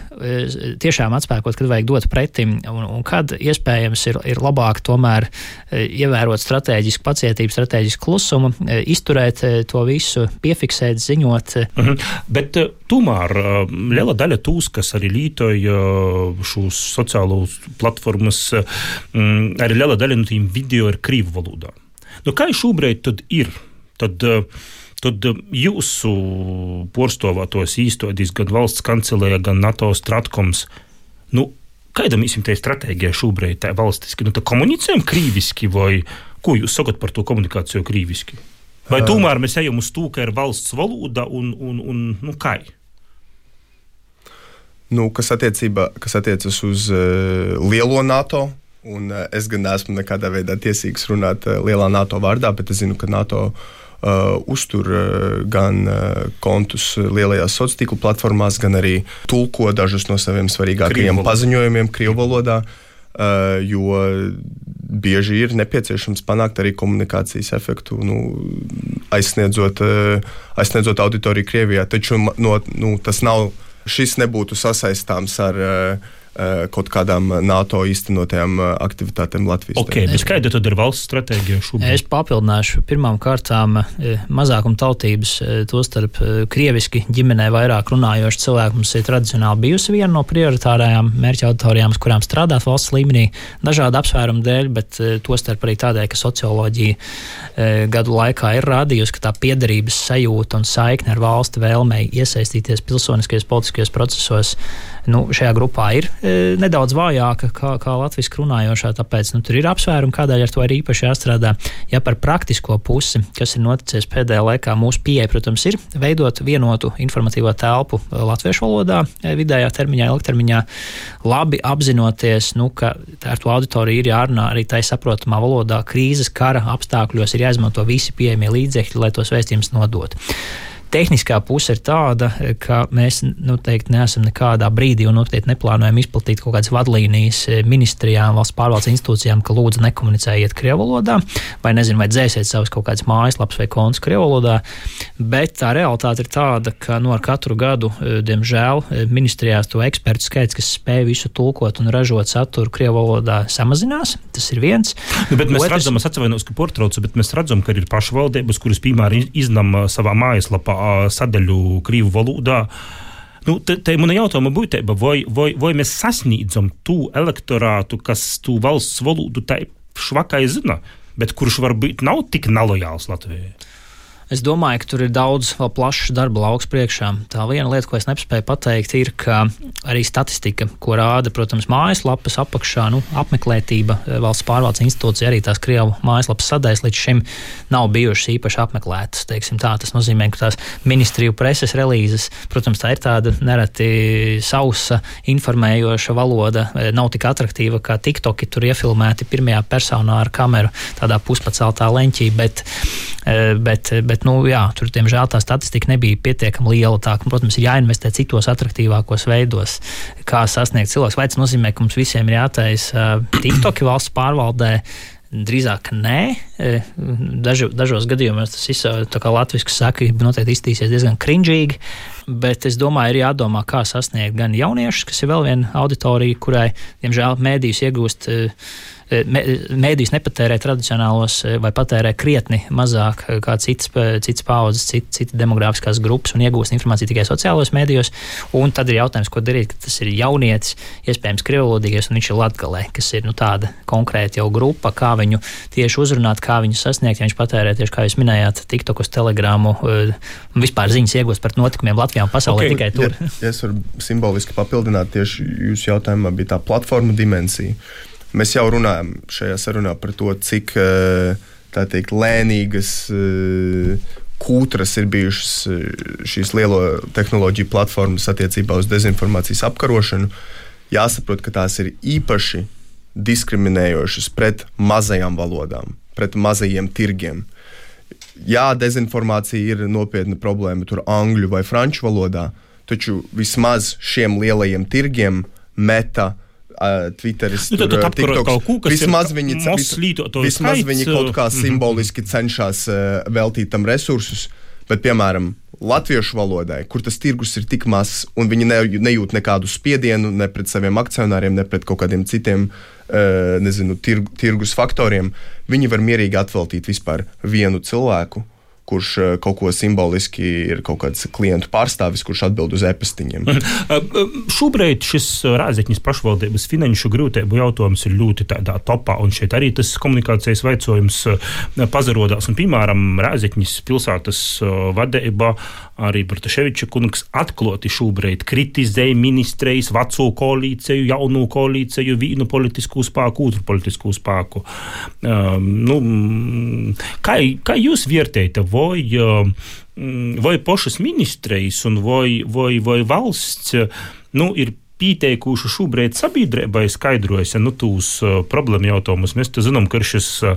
tiešām atspēkot, kad vajag dot pretim, un, un kad iespējams ir, ir labāk tomēr ievērot strateģisku pacietību, strateģisku klusumu, izturēt to visu, piefiksēt, ziņot. Mm -hmm. Bet tomēr liela daļa tūs, kas arī lietoja uh, šos sociālos platformas, mm, arī liela daļa no tiem video ir krīvu valodā. Nu, kā šobrīd tad ir? Tad, tad jūsu porstovātos īstenībā gan valsts kancelē, gan NATO stratkoms. Nu, Kāda ir tā stratēģija šobrīd, tā valstiski? Nu, tā komunicējam krīviski, vai ko jūs sakat par to komunikāciju krīviski? Vai tomēr mēs ejam uz to, ka ir valsts valoda un, un, un nu, kā? Nu, kas, kas attiecas uz uh, lielo NATO, un uh, es gan neesmu nekādā veidā tiesīgs runāt uh, lielā NATO vārdā, bet es zinu, ka NATO uh, uztur uh, gan uh, kontus lielajās sociālo tīklu platformās, gan arī tulko dažus no saviem svarīgākajiem paziņojumiem Krievijas valodā. Uh, jo bieži ir nepieciešams panākt arī komunikācijas efektu, nu, aizsniedzot, uh, aizsniedzot auditoriju Krievijā. Taču no, nu, tas nav, šis nebūtu sasaistāms ar uh, kaut kādām NATO īstenotajām eh, aktivitātēm Latvijas. Okay, bet kāda tad ir valsts stratēģija šobrīd? Es papildināšu. Pirmām kārtām eh, mazākuma tautības, tostarp krieviski ģimenē vairāk runājoši cilvēki mums ir tradicionāli bijusi viena no prioritārajām mērķa auditorijām, uz kurām strādāt valsts līmenī, dažādu apsvērumu dēļ, bet tostarp arī tādēļ, ka socioloģija gadu laikā ir rādījusi, ka tā piederības sajūta un saikne ar valsti vēlmei iesaistīties pilsoniskajos politiskajos procesos nu, šajā grupā ir e, nedaudz vājāka kā, kā latviešu runājošā. Tāpēc nu, tur ir apsvērumi, kādēļ ar to ir īpaši jāstrādā. Ja par praktisko pusi, kas ir noticis pēdējā laikā, mūsu pieeja, protams, ir veidot vienotu informatīvo telpu latviešu valodā, e, vidējā termiņā, ilgtermiņā, labi apzinoties, nu, ka ar to auditoriju ir jārunā arī tai saprotamā valodā. Krīzes kara apstākļos ir jāizmanto visi pieejamie līdzekļi, lai tos vēstījumus nodotu. Tehniskā puse ir tāda, ka mēs nu, neesam nekādā brīdī un noteikti neplānojam izplatīt kaut kādas vadlīnijas ministrijām, valsts pārvaldes institūcijām, ka lūdzu nekomunicējiet krievu valodā, vai nezinu, vai dzēsiet savus kaut kādas mājaslapas vai kontus krievu valodā. Bet tā realitāte ir tāda, ka no nu, katru gadu, e, diemžēl, e, ministrijās to ekspertu skaits, kas spēj visu tulkot un ražot saturu krievu valodā, samazinās. Tas ir viens. Nu, bet mēs Otrs... redzam, es atvainojos, ka portraucu, bet mēs redzam, ka ir pašvaldības, kuras, piemēram, iznam savā mājaslapā sadaļu krīvu valodā. Nu, te, te mana jautājuma būtība, vai, vai, vai mēs sasniedzam to elektorātu, kas to valsts valodu tā švakai zina, bet kurš varbūt nav tik nelojāls Latvijai? Es domāju, ka tur ir daudz vēl plašs darba lauks priekšā. Tā viena lieta, ko es nespēju pateikt, ir, arī statistika, ko rāda, protams, mājaslapas apakšā, nu, apmeklētība eh, valsts pārvaldes institūcija, arī tās Krievu mājaslapas sadaļas līdz šim nav bijušas īpaši apmeklētas. Tā, tas nozīmē, ka tās ministriju preses relīzes, protams, tā ir tāda nereti sausa, informējoša valoda, eh, nav tik attraktīva kā TikToki tur iefilmēti pirmajā personā ar kameru, tādā puspaceltā leņķī. Bet, eh, bet, bet bet nu, jā, tur, diemžēl, tā statistika nebija pietiekami liela. Tā, ka, protams, ir jāinvestē citos attraktīvākos veidos, kā sasniegt cilvēku. Vai tas nozīmē, ka mums visiem ir jātaisa uh, TikTok valsts pārvaldē? Drīzāk nē, Daži, dažos gadījumos tas izsaka, kā latviešu saka, noteikti iztīsies diezgan crinžīgi, bet es domāju, ir jādomā, kā sasniegt gan jauniešus, kas ir vēl viena auditorija, kurai, diemžēl, mēdījus iegūst uh, Eh, mēdījis nepatērē tradicionālos eh, vai patērē krietni mazāk eh, kā citas, citas paudzes, citas cita demogrāfiskās grupas un iegūst informāciju tikai sociālajos mēdījos. Un tad ir jautājums, ko darīt, kad tas ir jaunietis, iespējams, krievlodīgais, un viņš ir latgalē, kas ir nu, tāda konkrēta jau grupa, kā viņu tieši uzrunāt, kā viņu sasniegt, ja viņš patērē tieši, kā jūs minējāt, TikTokus, Telegramu, vispār ziņas iegūst par notikumiem Latvijā un pasaulē okay, tikai tur. Ja, ja es varu simboliski papildināt, tieši jūsu jautājumā bija tā platforma dimensija. Mēs jau runājam šajā sarunā par to, cik eh, teikt, lēnīgas eh, kūtras ir bijušas eh, šīs lielo tehnoloģiju platformas attiecībā uz dezinformācijas apkarošanu. Jāsaprot, ka tās ir īpaši diskriminējošas pret mazajām valodām, pret mazajiem tirgiem. Jā, dezinformācija ir nopietna problēma tur angļu vai franču valodā, taču vismaz šiem lielajiem tirgiem meta uh, uh, Twitteris, nu, tur, TikToks, kaut ko, kas vismaz viņi, vis, vismaz skaits, viņi kaut kā mhm. simboliski cenšas uh, veltīt tam resursus. Bet, piemēram, latviešu valodai, kur tas tirgus ir tik mazs, un viņi ne, nejūt nekādu spiedienu ne pret saviem akcionāriem, ne pret kaut kādiem citiem uh, nezinu, tirg, tirgus faktoriem, viņi var mierīgi atveltīt vispār vienu cilvēku kurš eh, kaut ko simboliski ir kaut kāds klientu pārstāvis, kurš atbild uz e-pastiņiem. Šobrīd šis Rāzakņas pašvaldības finanšu grūtību jautājums ir ļoti tādā topā, un šeit arī tas komunikācijas veicojums pazarodās. Un, piemēram, Rāzakņas pilsētas vadībā arī Bartaševiča kungs atklāti šobrīd kritizē ministrijas veco koalīciju, jaunu koalīciju, vienu politisku spēku, otru politisku spēku. Um, nu, kā, kā jūs vērtējat, vai, vai pašas ministrijas un vai, vai, vai valsts nu, ir pieteikuši šobrīd sabiedrībai skaidrojas ja, nu, tūs uh, problēmu jautājumus. Mēs zinām, ka šis uh,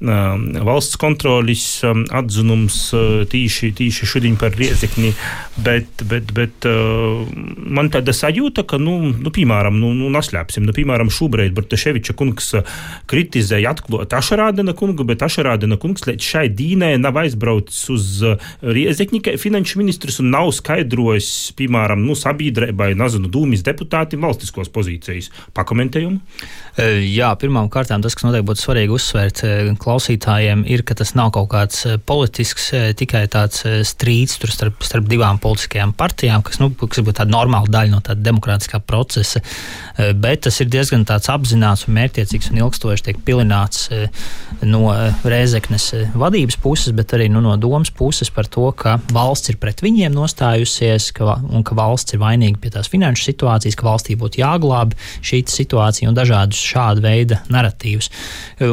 valsts kontrolis um, atzinums uh, tīši, tīši šodien par riezekni, bet, bet, bet uh, man tāda sajūta, ka, nu, nu piemēram, nu, nu naslēpsim, nu, piemēram, šobrīd Bartaševiča kungs kritizēja atklāt Ašarādena kungu, bet Ašarādena kungs līdz šai dīnai nav aizbraucis uz riezekni, finanšu ministrs un nav skaidrojis, piemēram, nu, sabiedrībai, nezinu, dūmis deputātiem deputāti valstiskos pozīcijas. Pakomentējumu? E, jā, pirmām kārtām tas, kas noteikti būtu svarīgi uzsvērt e, klausītājiem, ir, ka tas nav kaut kāds e, politisks, tikai tāds strīds starp, starp divām politiskajām partijām, kas, nu, kas būtu tāda normāla daļa no tāda demokrātiskā procesa, bet tas ir diezgan tāds apzināts un mērķiecīgs un ilgstoši tiek pilināts no Rēzeknes vadības puses, bet arī nu, no domas puses par to, ka valsts ir pret viņiem nostājusies ka, un ka valsts ir vainīga pie tās finanšu situācijas situācijas, ka valstī būtu jāglāb šī situācija un dažādus šāda veida narratīvus.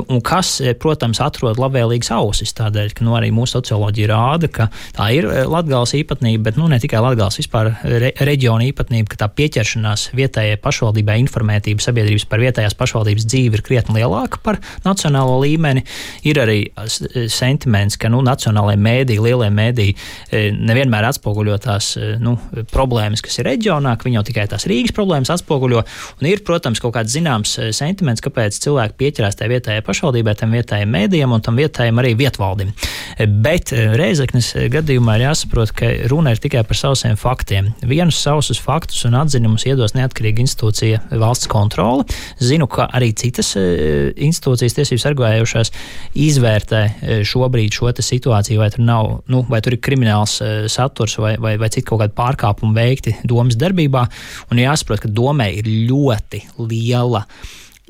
Un kas, protams, atrod labvēlīgas ausis, tādēļ, ka nu, arī mūsu socioloģija rāda, ka tā ir Latgales īpatnība, bet nu, ne tikai Latgales vispār re, reģiona īpatnība, ka tā pieķeršanās vietējai pašvaldībai, informētība sabiedrības par vietējās pašvaldības dzīvi ir krietni lielāka par nacionālo līmeni. Ir arī sentiments, ka nu, nacionālajie mēdī, lielie mēdī nevienmēr atspoguļo tās nu, problēmas, kas ir reģionā, ka viņi jau tikai tās Rīgas problēmas atspoguļo. Un ir, protams, kaut kāds zināms eh, sentiments, kāpēc cilvēki pieķerās tajā vietējai pašvaldībai, tam vietējiem mēdījiem un tam vietējiem arī vietvaldim. Eh, bet eh, Reizeknas gadījumā ir jāsaprot, ka runa ir tikai par sausiem faktiem. Vienus sausus faktus un atzinumus iedos neatkarīga institūcija valsts kontrole. Zinu, ka arī citas institūcijas tiesības sargājušās izvērtē šobrīd šo situāciju, vai tur nav, nu, vai tur ir krimināls saturs vai, vai, vai citu kaut kādu pārkāpumu veikti domas darbībā. Un jāsaprot, ka domē ir ļoti liela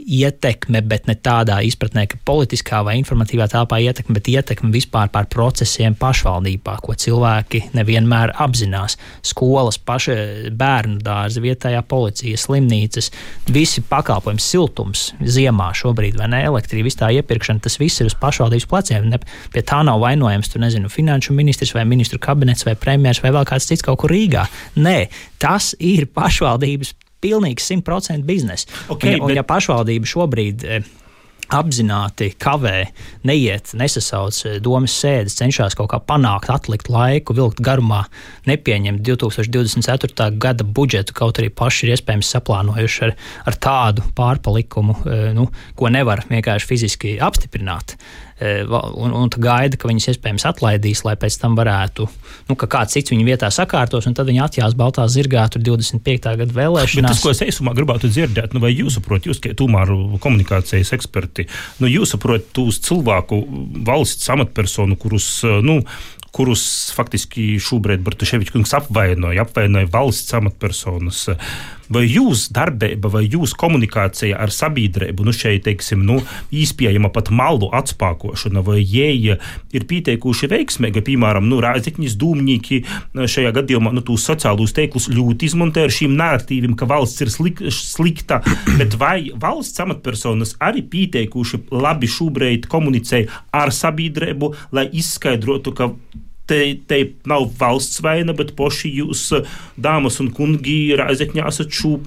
ietekme, bet ne tādā izpratnē, ka politiskā vai informatīvā telpā ietekme, bet ietekme vispār pār procesiem pašvaldībā, ko cilvēki nevienmēr apzinās. Skolas, paša bērnu dārza, vietējā policija, slimnīcas, visi pakalpojumi, siltums ziemā šobrīd, vai ne, elektrība, tā iepirkšana, tas viss ir uz pašvaldības pleciem. Ne, pie tā nav vainojams, tu nezinu, finanšu ministrs vai ministru kabinets vai premjers vai vēl kāds cits kaut kur Rīgā. Nē, tas ir pašvaldības pilnīgi simtprocentīgi biznesa. Okay, un, ja, bet... un ja pašvaldība šobrīd e, apzināti kavē, neiet, nesasauc eh, domas sēdes, cenšas kaut kā panākt, atlikt laiku, vilkt garumā, nepieņemt 2024. gada budžetu, kaut arī paši ir iespējams saplānojuši ar, ar tādu pārpalikumu, eh, nu, ko nevar vienkārši fiziski apstiprināt. Eh, un, un gaida, ka viņas iespējams atlaidīs, lai pēc tam varētu, nu, ka kāds cits viņu vietā sakārtos, un tad viņi atjās Baltā zirgā tur 25. gada vēlēšanās. Bet tas, ko es eisumā gribētu dzirdēt, nu, vai jūs saprotat, jūs, kā tomēr komunikācijas eksperti, nu, jūs saprotat tos cilvēku valsts amatpersonu, kurus, nu, kurus faktiski šobrīd Bartuševičs kungs apvainoja, apvainoja valsts amatpersonas. Vai jūsu darbība, vai jūsu komunikācija ar sabiedrību, nu šeit, teiksim, nu, īspējama pat malu atspēkošana, vai jēja ir pieteikuši veiksmīgi, piemēram, nu, rāzikņas dūmnieki šajā gadījumā, nu, tūs sociālus teiklus ļoti izmanto ar šīm narratīviem, ka valsts ir slik, slikta, bet vai valsts amatpersonas arī pieteikuši labi šobrīd komunicēja ar sabiedrību, lai izskaidrotu, ka te, te nav valsts vaina, bet poši jūs, dāmas un kungi, Rāzekņā esat šo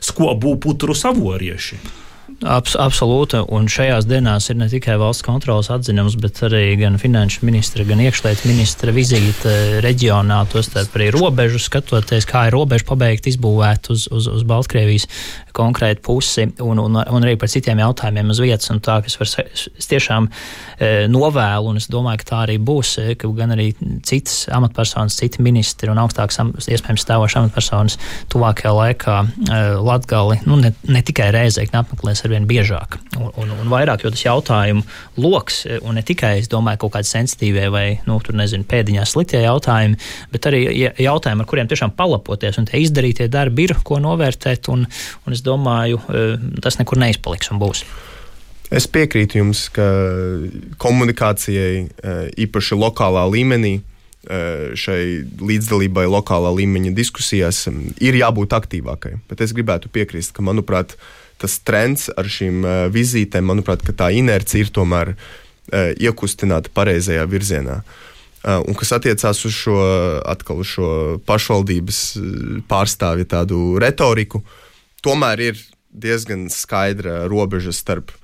skobu putru savorieši. Abs, absolūti, un šajās dienās ir ne tikai valsts kontrolas atzinums, bet arī gan finanšu ministra, gan iekšlietu ministra vizīte reģionā, tostarp arī robežu skatoties, kā ir robeža pabeigta izbūvēt uz, uz, uz Baltkrievijas konkrētu pusi, un, un, un arī par citiem jautājumiem uz vietas, un tā, kas var, es tiešām e, novēlu, un es domāju, ka tā arī būs, e, ka gan arī citas amatpersonas, citi ministri un augstākas iespējams stāvošas amatpersonas tuvākajā laikā Latgali, nu, ne, ne tikai reizēkni apmeklēs arvien biežāk un, un, un vairāk, jo tas jautājumu lokus, un ne tikai, es domāju, kaut kādi sensitīvie vai, nu, tur nezinu, pēdiņās sliktie jautājumi, bet arī jautājumi, ar kuriem tiešām palapoties, un tie izdarītie darbi ir, ko novērtēt, un, un es domāju, e, tas nekur neizpaliks un būs. Es piekrītu jums, ka komunikācijai e, īpaši lokālā līmenī e, šai līdzdalībai lokālā līmeņa diskusijās ir jābūt aktīvākai. Bet es gribētu piekrist, ka, manuprāt, tas trends ar šīm uh, vizītēm, manuprāt, tā inercija ir tomēr uh, iekustināta pareizajā virzienā. Uh, un kas attiecās uz šo, atkal, uz šo pašvaldības pārstāvju tādu retoriku, tomēr ir diezgan skaidra robeža starp,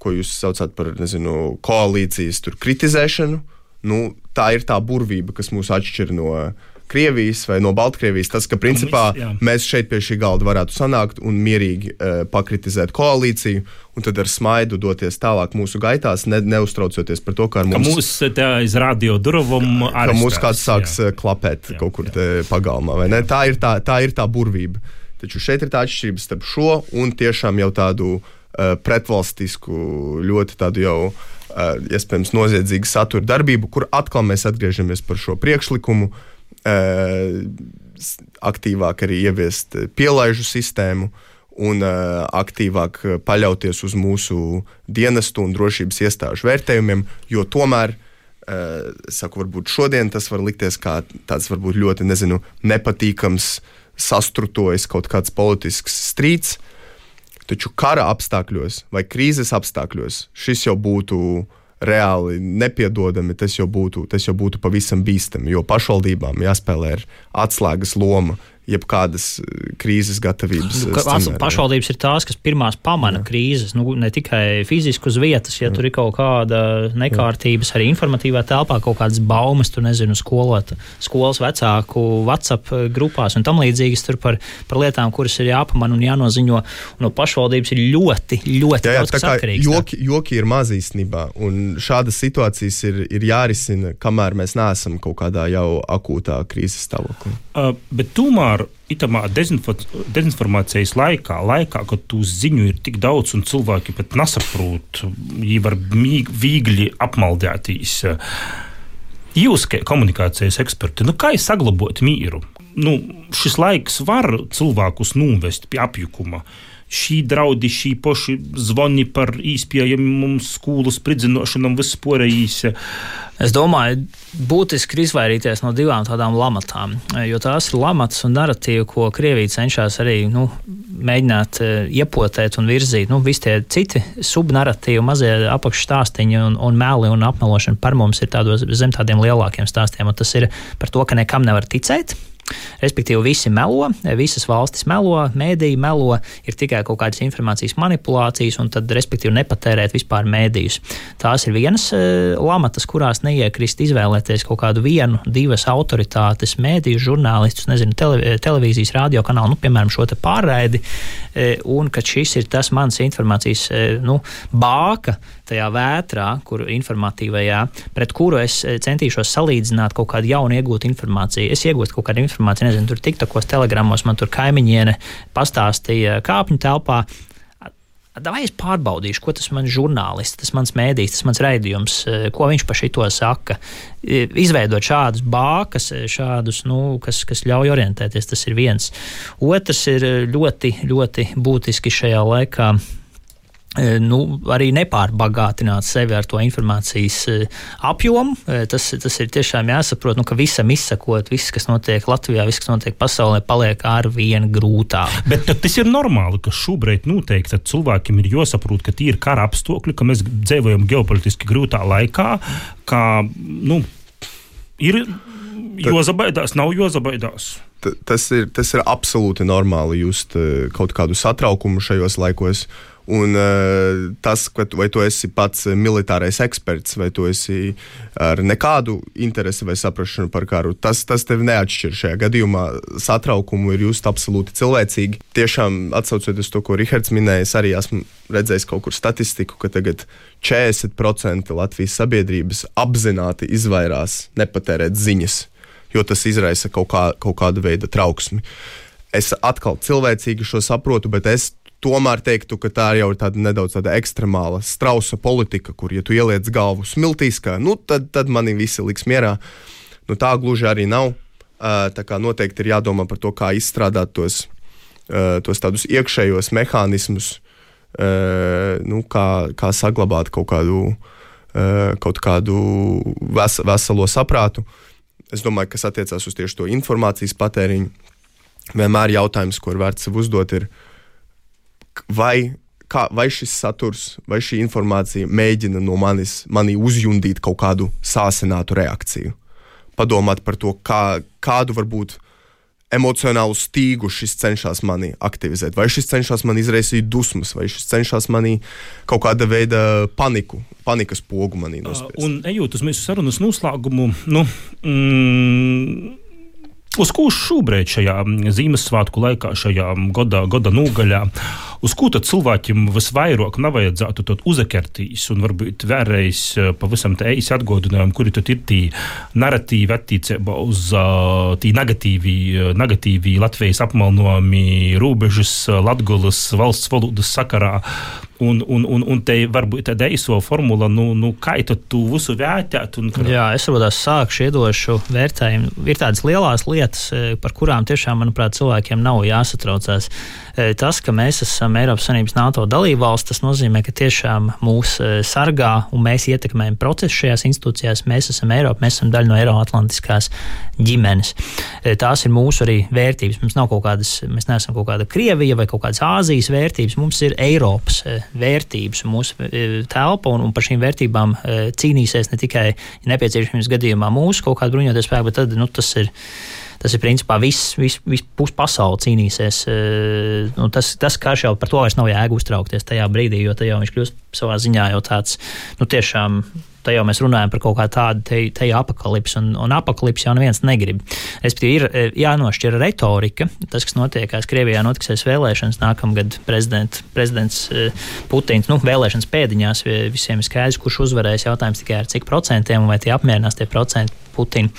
ko jūs saucat par nezinu, koalīcijas kritizēšanu. Nu, tā ir tā burvība, kas mūs atšķir no uh, Krievijas vai no Baltkrievijas. Tas, ka principā Komunis, mēs šeit pie šī galda varētu sanākt un mierīgi uh, pakritizēt koalīciju, un tad ar smaidu doties tālāk mūsu gaitās, ne, neuztraucoties par to, ka mums, ka mūs te aiz radio durvīm ka mūs kāds sāks jā. klapēt jā, kaut kur pagalmā. Tā ir tā, tā ir tā burvība. Taču šeit ir tā atšķirība starp šo un tiešām jau tādu uh, pretvalstisku, ļoti tādu jau uh, iespējams noziedzīgu satura darbību, kur atkal mēs atgriežamies par šo priekšlikumu. Uh, aktīvāk arī ieviest pielaižu sistēmu un uh, aktīvāk paļauties uz mūsu dienestu un drošības iestāžu vērtējumiem, jo tomēr, uh, saku, varbūt šodien tas var likties kā tāds varbūt ļoti nezinu, nepatīkams, sastrutojis kaut kāds politisks strīds, taču kara apstākļos vai krīzes apstākļos šis jau būtu uh, reāli nepiedodami, tas jau būtu, tas jau būtu pavisam bīstami. Jo pašvaldībām jāspēlē atslēgas loma jebkādas eh, krīzes gatavības. Nu, scenārijā. pašvaldības ir tās, kas pirmās pamana Jā. krīzes, nu, ne tikai fiziski uz vietas, ja Jā. tur ir kaut kāda nekārtības, arī informatīvā telpā kaut kādas baumas, tur nezinu, skolot, skolas vecāku WhatsApp grupās un tam līdzīgas tur par, par lietām, kuras ir jāpamana un jānoziņo. Un no pašvaldības ir ļoti, ļoti jā, jā, daudz kas atkarīgs. Joki, joki ir maz īstenībā, un šādas situācijas ir, ir jārisina, kamēr mēs neesam kaut kādā jau akūtā krīzes stāvoklī. Uh, bet tomēr itamā dezinformācijas laikā, laikā, kad tu ziņu ir tik daudz un cilvēki pat nesaprot, viņi var viegli apmaldētīs. Jūs, kā komunikācijas eksperti, nu kā saglabāt mīru? nu, šis laiks var cilvēkus novest pie apjukuma. Šī draudi, šī poši zvani par īspējamiem skolas spridzināšanām, vispārējīs. Es domāju, būtiski ir izvairīties no divām tādām lamatām, jo tās ir lamatas un narratīva, ko Krievija cenšas arī nu, mēģināt uh, iepotēt un virzīt. Nu, visi tie citi subnarratīvi, mazie apakšstāstīņi un, un meli un apmelošana par mums ir tādos zem tādiem lielākiem stāstiem, un tas ir par to, ka nekam nevar ticēt Respektīvi, visi melo, visas valstis melo, mēdīji melo, ir tikai kaut kādas informācijas manipulācijas, un tad, respektīvi, nepatērēt vispār mēdījus. Tās ir vienas uh, lamatas, kurās neiekrist izvēlēties kaut kādu vienu, divas autoritātes, mēdīju žurnālistus, nezinu, tele, televīzijas, radio kanālu, nu, piemēram, šo pārraidi, uh, un ka šis ir tas mans informācijas uh, nu, bāka tajā vētrā, kur informatīvajā, pret kuru es centīšos salīdzināt kaut kādu jaunu iegūtu informāciju. Es iegūstu kaut kādu informāciju informāciju. Nezinu, tur tiktakos, telegramos man tur kaimiņiene pastāstīja kāpņu telpā. Vai es pārbaudīšu, ko tas mans žurnālists, tas mans mēdījis, tas mans raidījums, ko viņš par šito saka. Izveidot šādus bākas, šādus, nu, kas, kas ļauj orientēties, tas ir viens. Otrs ir ļoti, ļoti būtiski šajā laikā nu, arī nepārbagātināt sevi ar to informācijas e, apjomu. E, tas, tas ir tiešām jāsaprot, nu, ka visam izsakot, viss, kas notiek Latvijā, viss, kas notiek pasaulē, paliek ar vien grūtāk. Bet tas ir normāli, ka šobrīd noteikti cilvēkiem ir jāsaprot, ka tie ir kara apstākļi, ka mēs dzīvojam ģeopolitiski grūtā laikā, ka nu, ir jāzabaidās, nav jāzabaidās. Tas ir, tas ir absolūti normāli just kaut kādu satraukumu šajos laikos. Un uh, tas, vai tu esi pats militārais eksperts, vai tu esi ar nekādu interesi vai saprāšanu par karu, tas, tas tevi neatšķir šajā gadījumā. Satraukumu ir just absolūti cilvēcīgi. Tiešām atsaucoties to, ko Rihards minēja, es arī esmu redzējis kaut kur statistiku, ka tagad 40% Latvijas sabiedrības apzināti izvairās nepatērēt ziņas, jo tas izraisa kaut, kā, kaut kādu veidu trauksmi. Es atkal cilvēcīgi šo saprotu, bet es tomēr teiktu, ka tā jau ir tāda nedaudz tāda ekstremāla strausa politika, kur, ja tu ieliec galvu smiltīs, ka, nu, tad, tad mani visi liks mierā. Nu, tā gluži arī nav. Tā kā noteikti ir jādomā par to, kā izstrādāt tos, tos tādus iekšējos mehānismus, nu, kā, kā saglabāt kaut kādu, kaut kādu ves, veselo saprātu. Es domāju, kas attiecās uz tieši to informācijas patēriņu. Vienmēr jautājums, ko ir vērts sev uzdot, ir, uh, vai, kā, vai šis saturs, vai šī informācija mēģina no manis manī uzjundīt kaut kādu sāsinātu reakciju. Padomāt par to, kā, kādu varbūt emocionālu stīgu šis cenšas manī aktivizēt. Vai šis cenšas man izraisīt dusmas, vai šis cenšas manī kaut kāda veida paniku, panikas pogu manī nospiest. Uh, un ejot uz mūsu sarunas noslēgumu, nu, mm, Uz ko šobrīd šajā Ziemassvētku laikā, šajā gada, gada nogaļā, uz ko tad cilvēkiem visvairāk nevajadzētu uzakertīs un varbūt vēlreiz eh, pavisam tā īsi atgādinājumu, kuri tad ir tie narratīvi attiecībā uz uh, tī negatīvi, negatīvi Latvijas apmalnojumi robežas, Latgulas valsts valodas sakarā. Un, un, un, un te varbūt tāda īso formula, nu, nu kā tu visu vērtēt? Un. Jā, es varbūt sākšu iedošu vērtējumu. Ir tādas lielas lietas, eh, par kurām tiešām, manuprāt, cilvēkiem nav jāsatraucās. Eh, tas, ka mēs esam Eiropas Savienības NATO dalībvalsts, tas nozīmē, ka tiešām mūs eh, sargā un mēs ietekmējam procesu šajās institūcijās. Mēs esam Eiropa, mēs esam daļa no Eiroatlantiskās ģimenes. Tās ir mūsu arī vērtības. Mums nav kaut kādas, mēs neesam kaut kāda Krievija vai kaut kādas Āzijas vērtības. Mums ir Eiropas vērtības, mūsu e, telpa, un, un par šīm vērtībām e, cīnīsies ne tikai nepieciešamības gadījumā mūsu kaut kāda bruņoties spēka, bet tad, nu, tas ir. Tas ir principā viss, viss, viss puspasaule cīnīsies. E, nu, tas, tas karš jau par to vairs nav jēga uztraukties tajā brīdī, jo tajā viņš kļūst savā ziņā jau tāds nu, tiešām Tad jau mēs runājam par kaut kādu tādu te, te apakalipsi, un, un apakalipsi jau neviens negrib. Respektīvi, ir e, jānošķir retorika. Tas, kas notiekās Krievijā, notiksies vēlēšanas nākamgad. Prezident, prezidents e, Putins, nu, vēlēšanas pēdiņās visiem ir skaidrs, kurš uzvarēs. Jautājums tikai ar cik procentiem, vai tie apmierinās tie procenti Putinu.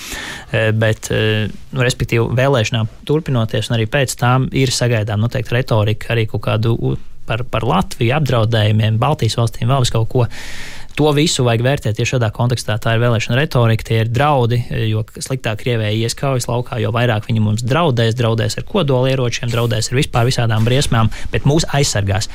E, bet, nu, respektīvi, vēlēšanām turpinoties, un arī pēc tam ir sagaidām noteikti retorika, arī kaut kādu par, par Latviju, apdraudējumiem, Baltijas valstīm, vēl kaut ko. To visu vajag vērtēt tieši šādā kontekstā. Tā ir vēlēšana retorika, tie ir draudi, jo sliktāk Krievijai ies kaujas laukā, jo vairāk viņi mums draudēs, draudēs ar kodolieročiem, draudēs ar vispār visādām briesmām, bet mūs aizsargās.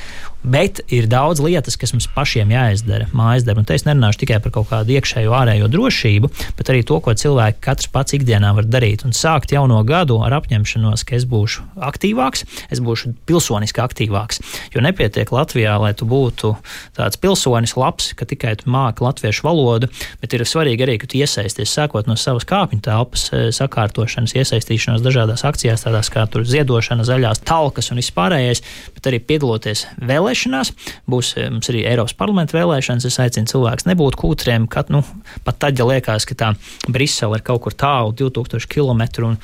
Bet ir daudz lietas, kas mums pašiem jāizdara, mājas te es nerunāšu tikai par kaut kādu iekšējo, ārējo drošību, bet arī to, ko cilvēki katrs pats ikdienā var darīt. Un sākt jauno gadu ar apņemšanos, ka es būšu aktīvāks, es būšu pilsoniski aktīvāks. Jo nepietiek Latvijā, lai tu būtu tāds pilsonis labs, ka tikai tu māki latviešu valodu, bet ir svarīgi arī, ka tu iesaisties sākot no savas kāpņu telpas eh, sakārtošanas, iesaistīšanos dažādās akcijās, tādās kā ziedošana, zaļās talkas un vispārējais, bet arī piedaloties vēlēšanās vēlēšanās. Būs eh, mums arī Eiropas parlamenta vēlēšanas. Es aicinu cilvēkus nebūt kūtriem, kad nu, pat tad, ja liekas, ka tā Brisele ir kaut kur tālu, 2000 km, un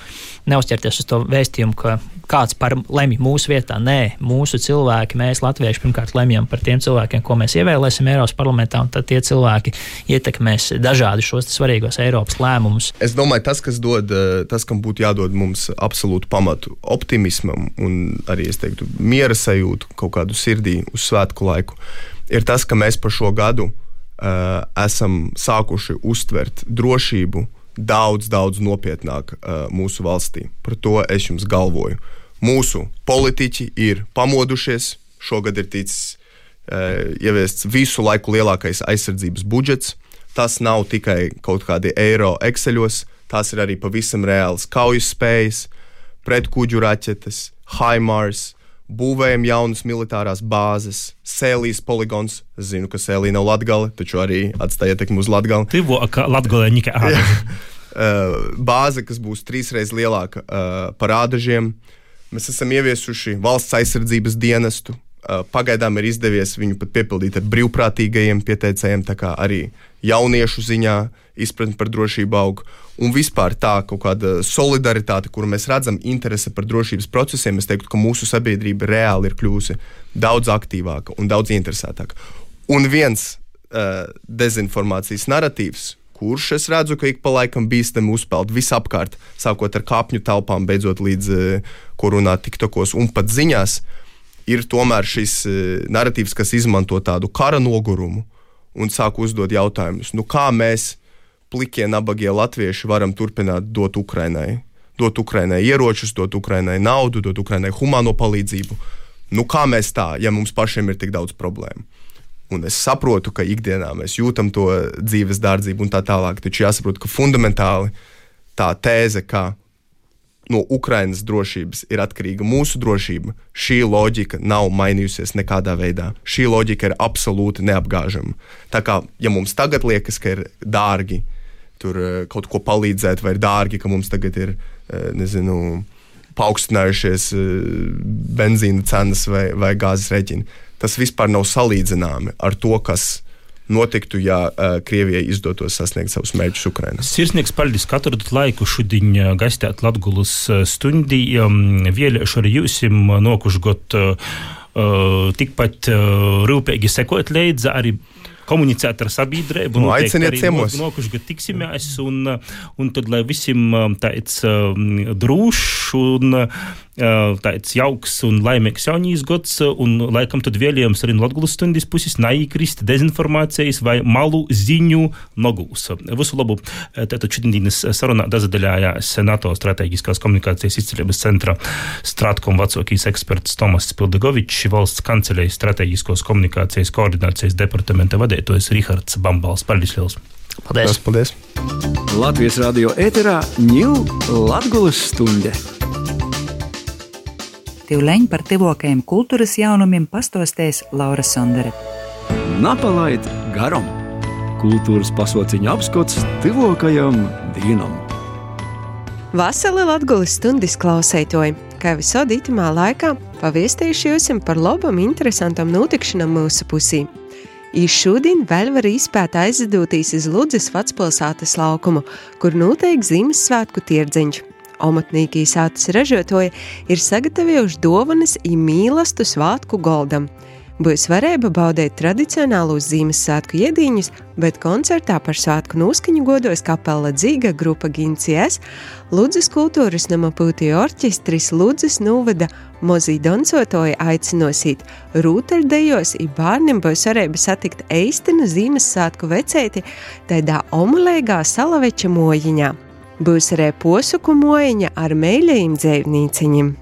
neuzķerties uz to vēstījumu, ka kāds par lemj mūsu vietā. Nē, mūsu cilvēki, mēs latvieši pirmkārt lemjam par tiem cilvēkiem, ko mēs ievēlēsim Eiropas parlamentā, un tad tie cilvēki ietekmēs dažādi šos svarīgos Eiropas lēmumus. Es domāju, tas, kas dod, eh, tas, kam būtu jādod mums absolūtu pamatu optimismam un arī, es teiktu, miera sajūtu kaut kādu sirdī uz svētku laiku, ir tas, ka mēs par šo gadu uh, esam sākuši uztvert drošību daudz, daudz nopietnāk uh, mūsu valstī. Par to es jums galvoju. Mūsu politiķi ir pamodušies. Šogad ir ticis uh, ieviests visu laiku lielākais aizsardzības budžets. Tas nav tikai kaut kādi eiro ekseļos, tās ir arī pavisam reāls kaujas spējas, pretkuģu raķetes, HIMARS, būvējam jaunas militārās bāzes, Sēlijas poligons. Zinu, ka Sēlija nav Latgale, taču arī atstāja ietekmi uz Latgali. Tivo, ka Latgalē ņika Bāze, kas būs trīsreiz lielāka uh, par ādažiem. Mēs esam ieviesuši valsts aizsardzības dienestu. Uh, pagaidām ir izdevies viņu pat piepildīt ar brīvprātīgajiem pieteicējiem, tā kā arī jauniešu ziņā izpratne par drošību aug. Un vispār tā kaut kāda solidaritāte, kuru mēs redzam, interese par drošības procesiem, es teiktu, ka mūsu sabiedrība reāli ir kļuvusi daudz aktīvāka un daudz interesētāka. Un viens uh, dezinformācijas narratīvs, kurš es redzu, ka ik pa laikam bīstami uzpeld visapkārt, sākot ar kāpņu telpām, beidzot līdz, uh, ko runā TikTokos un pat ziņās, ir tomēr šis uh, narratīvs, kas izmanto tādu kara nogurumu un sāk uzdot jautājumus, nu kā mēs plikie, nabagie latvieši varam turpināt dot Ukrainai. Dot Ukrainai ieročus, dot Ukrainai naudu, dot Ukrainai humāno palīdzību. Nu, kā mēs tā, ja mums pašiem ir tik daudz problēmu? Un es saprotu, ka ikdienā mēs jūtam to dzīves dārdzību un tā tālāk, taču jāsaprot, ka fundamentāli tā tēze, ka no Ukrainas drošības ir atkarīga mūsu drošība, šī loģika nav mainījusies nekādā veidā. Šī loģika ir absolūti neapgāžama. Tā kā ja mums tagad liekas, ka ir dārgi tur eh, kaut ko palīdzēt, vai ir dārgi, ka mums tagad ir eh, nezinu, paaugstinājušies eh, benzīna cenas vai, vai gāzes reģini. Tas vispār nav salīdzināmi ar to, kas notiktu, ja uh, Krievijai izdotos sasniegt savus mērķus Ukrainā. Sirsnieks paldies, ka atradat laiku šodien gaistēt Latgulas stundī. Vēlēšu arī jūsim nokuši got uh, tikpat uh, rūpīgi sekot līdzi arī komunicēt ar sabiedrību. Nu, aiciniet ciemos. Nokuši, ka tiksimies, un, un tad, lai visiem tāds um, drošs un uh, tāds jauks un laimīgs jaunīs gads, un laikam tad vēlējums arī no Latgulas stundas puses neīkrist dezinformācijas vai malu ziņu nogūs. Visu labu. Tātad šodienas sarunā dazadaļājās NATO strateģiskās komunikācijas izcelības centra Stratkom vecākīs eksperts Tomas Pildegovičs, valsts kancelējas strateģiskos komunikācijas koordinācijas departamenta vadītājs vadītājs Rihards Bambals. Paldies! Liels. Paldies! Paldies. Latvijas radio ēterā ņūl Latgulas stunde. Tivleņi par tivokajiem kultūras jaunumiem pastostēs Laura Sondere. Napalaid garam! Kultūras pasauciņa apskats tivokajam dienam! Vasarī Latvijas stundas klausētoji, kā visādi itamā laikā, paviestīšu jums par labam, interesantam notikšanam mūsu pusī. I šodien vēl var izpēt aizvedotīs iz Ludzes vecpilsētas laukumu, kur notiek Ziemassvētku tirdziņš. Omatnīkī sātas ražotoji ir sagatavojuši dāvanas i mīlestību svētku goldam. Būs varēja baudīt tradicionālos Ziemassvētku iedīņus, bet koncertā par svētku noskaņu godos kapela Dzīga grupa Gincies, Ludzas kultūras nama pūtī orķestris Ludzas novada Mozī Donsotoja aicinosiet rūtaļdejos, i bērniem būs varēja satikt eistinu Ziemassvētku vecēti tādā omulēgā salaveča mojiņā. Būs arī posuku mojiņa ar mēļējiem dzēvnīciņiem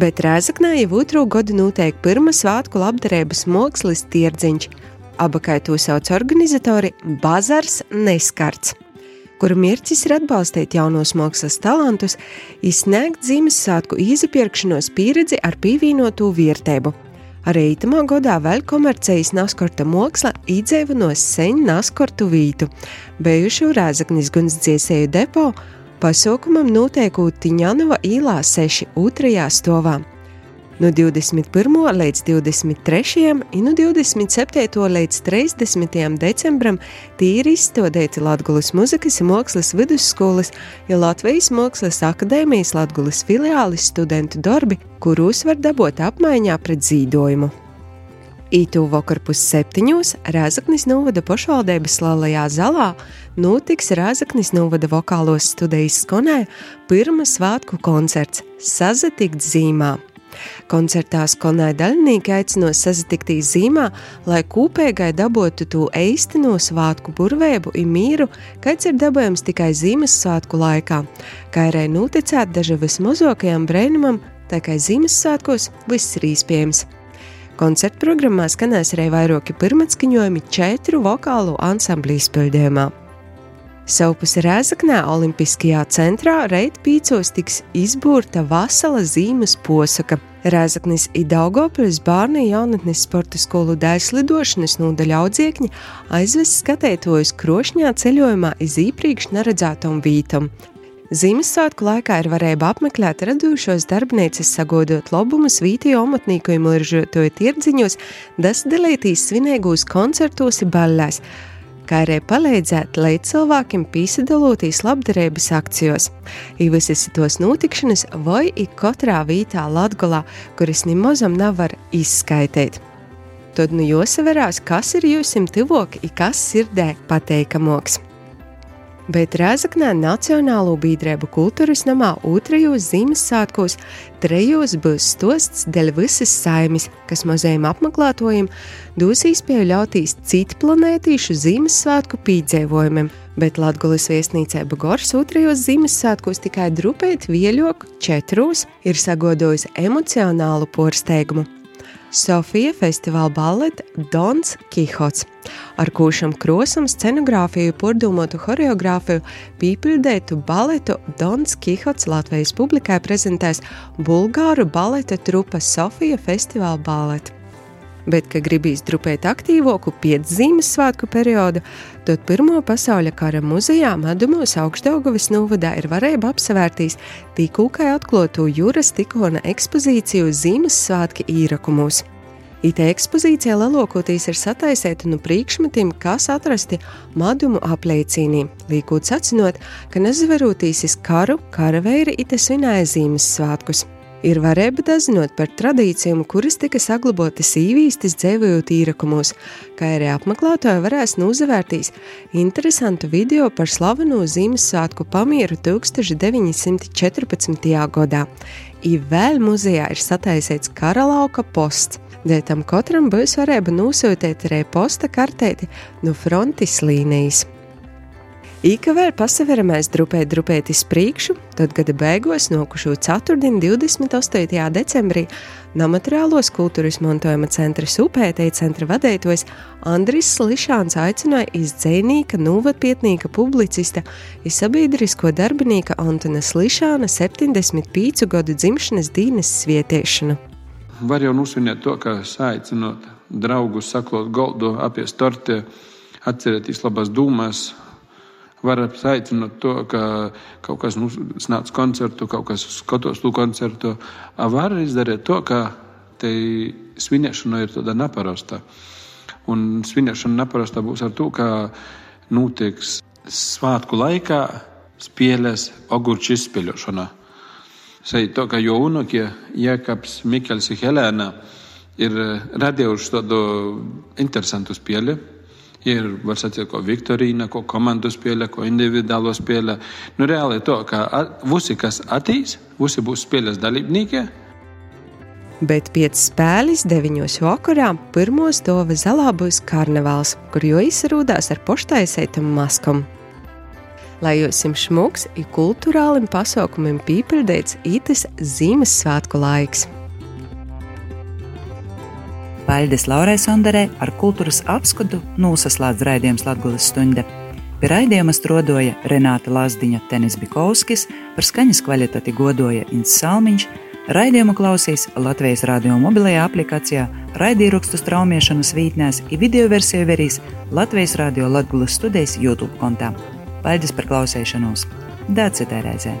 bet Rēzaknē jau otro gadu notiek pirmā svētku labdarības mākslas tirdziņš, abakai to sauc organizatori Bazars Neskarts kura mērķis ir atbalstīt jaunos mākslas talantus, izsniegt Ziemassvētku izpirkšanos pieredzi ar pievienoto vērtību. Arī itamā gadā vēl komercijas naskorta māksla iedzīvinos seņu naskortu vītu, bijušo Rēzaknis guns dziesēju depo Pasaukumam notiekot Tiņanova īlā 6 otrajā stāvā. No 21. līdz 23. un no 27. līdz 30. decembrim tīri izstādīti Latvijas muzikas un mākslas vidusskolas, ja Latvijas Mākslas akadēmijas Latvijas filiālis studentu darbi, kurus var dabūt apmaiņā pret zīdojumu. Ītū vakar pusseptiņos Rēzaknis novada pašvaldības Lalajā zalā notiks Rēzaknis novada vokālos studijas skonē pirma svētku koncerts Sazatikt zīmā. Koncertā skonē daļinieki aicinās sazatiktīs zīmā, lai kūpēgai dabotu to eistino svētku burvēbu un mīru, kāds ir dabojams tikai zīmes svētku laikā, kā arī noticēt daži vismazākajam brēnumam, tā kā zīmes svētkos viss ir iespējams. Koncerta programmā skanēs arī vairāki pirmatskaņojumi četru vokālu ansambļu izpildījumā. Savupas Rēzaknē Olimpiskajā centrā reit pīcos tiks izbūrta vasala zīmes posaka. Rēzaknis Idaugopilis bērnu jaunatnes sporta skolu dēļ slidošanas nodaļa audziekņi aizvest skatētojus krošņā ceļojumā iz īpriekš neredzētam vītam. Ziemassvētku laikā ir varēja apmeklēt radušos darbnīcas, sagodot labumus vītī omatnīkojumu liržotoju tirdziņos, dasdalītīs svinīgos koncertos un ballēs, kā arī palīdzēt līdz cilvēkiem pīsadalūtīs labdarības akcijos. Īvisas tos notikšanas vai ik katrā vītā Latgolā, kuras nimozam nav var izskaitīt. Tad nu jāsaverās, kas ir jūsim tuvok, kas sirdē pateikamoks bet Rēzaknē Nacionālo biedrību kultūras namā otrajos Ziemassvētkos trejos būs stosts dēļ visas saimes, kas mazajiem apmeklētojiem dos iespēju ļautīs citplanētīšu Ziemassvētku pīdzēvojumiem, bet Latgulis viesnīcē Bagors otrajos Ziemassvētkos tikai drupēt vieļok četros ir sagodojis emocionālu porsteigumu. Sofija festivāla baleta Dons Kihots. Ar kūšam krosam, scenogrāfiju, pordomotu horeogrāfiju, pīpildētu baletu Dons Kihots Latvijas publikai prezentēs Bulgāru baleta trupa Sofija festivāla baleta bet, ka gribīs drupēt aktīvāku piedzīmes svētku periodu, tad Pirmo pasaules kara muzejā Madumos augstdaugavas novadā ir varēja apsevērtīs tīkūkai atklāto jūras tikona ekspozīciju Ziemassvētki īrakumos. IT ekspozīcijā lielākoties ir sataisīta no priekšmetiem, kas atrasti madumu apliecīnī, līkot sacinot, ka nezvarotīs karu karaveiri it svinēja Ziemassvētkus ir varēja dazinot par tradīcijām, kuras tika saglabātas īvīstis dzēvojot īrakumos, kā arī apmeklētāji varēs nozavērtīs interesantu video par slaveno Ziemassvētku pamieru 1914. gadā. I vēl muzejā ir sataisīts karalauka posts. Dēļ tam katram būs varēja nosūtīt arī posta kartēti no frontes līnijas. Īka vēl pasaveramais drupēt drupētis priekšu, tad gada beigās nokušo ceturtdienu 28. decembrī Namateriālos kultūras mantojuma centra upētēji centra vadētājs Andris Slišāns aicināja izdzēnīka, nuvatpietnīka publicista un sabiedrisko darbinīka Antona Slišāna 75 gadu dzimšanas dienas svietiešanu. Var jau nosvinēt to, ka aicinot draugus saklot goldu, apies torti, atcerēties labās dūmās, var aicināt to, ka kaut kas nu, nāc koncertu, kaut kas skatos to koncertu. Var izdarīt to, ka te svinēšana ir tāda neparasta. Un svinēšana neparasta būs ar to, ka notiks svētku laikā spēlēs ogurču izspēļošana. Sai to, ka jo unukie Jēkabs Mikels un Helēna ir radījuši tādu interesantu spēli. Ir, var sacīt, ko Viktorīna, ko komandu spēlē, ko individuālo spēlē. Nu, reāli to, ka visi, kas atīs, visi būs spēles dalībnieki. Bet pēc spēles deviņos vakarā pirmos dova zalā būs karnevāls, kur jau izsarūdās ar poštaisētam maskam. Lai jums šmuks ir kultūrālim pasaukumiem pīpildīts ītis Ziemassvētku laiks. Paļģis Laurai Sondarē ar kultūras apskatu nosaslēdz raidījums Latvijas stunde. Pie raidījuma strodoja Renāta Lazdiņa, Tenis Bikovskis, par skaņas kvalitāti godoja Inns Salmiņš, raidījumu klausīs Latvijas radio mobilajā aplikācijā, raidījumrakstu straumēšanas vītnēs, ir video versiju verīs Latvijas radio Latvijas studijas YouTube kontā. Paldies par klausīšanos! Dācitē reizē!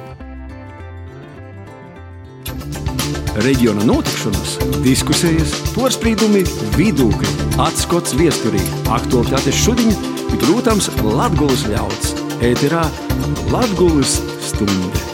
Reģiona notikšanas, diskusijas, porcelāna, vidūkļi, atskats viesturī, aktuālitātes šodien, protams, Latvijas ļauds. Ēterā Latvijas stunde.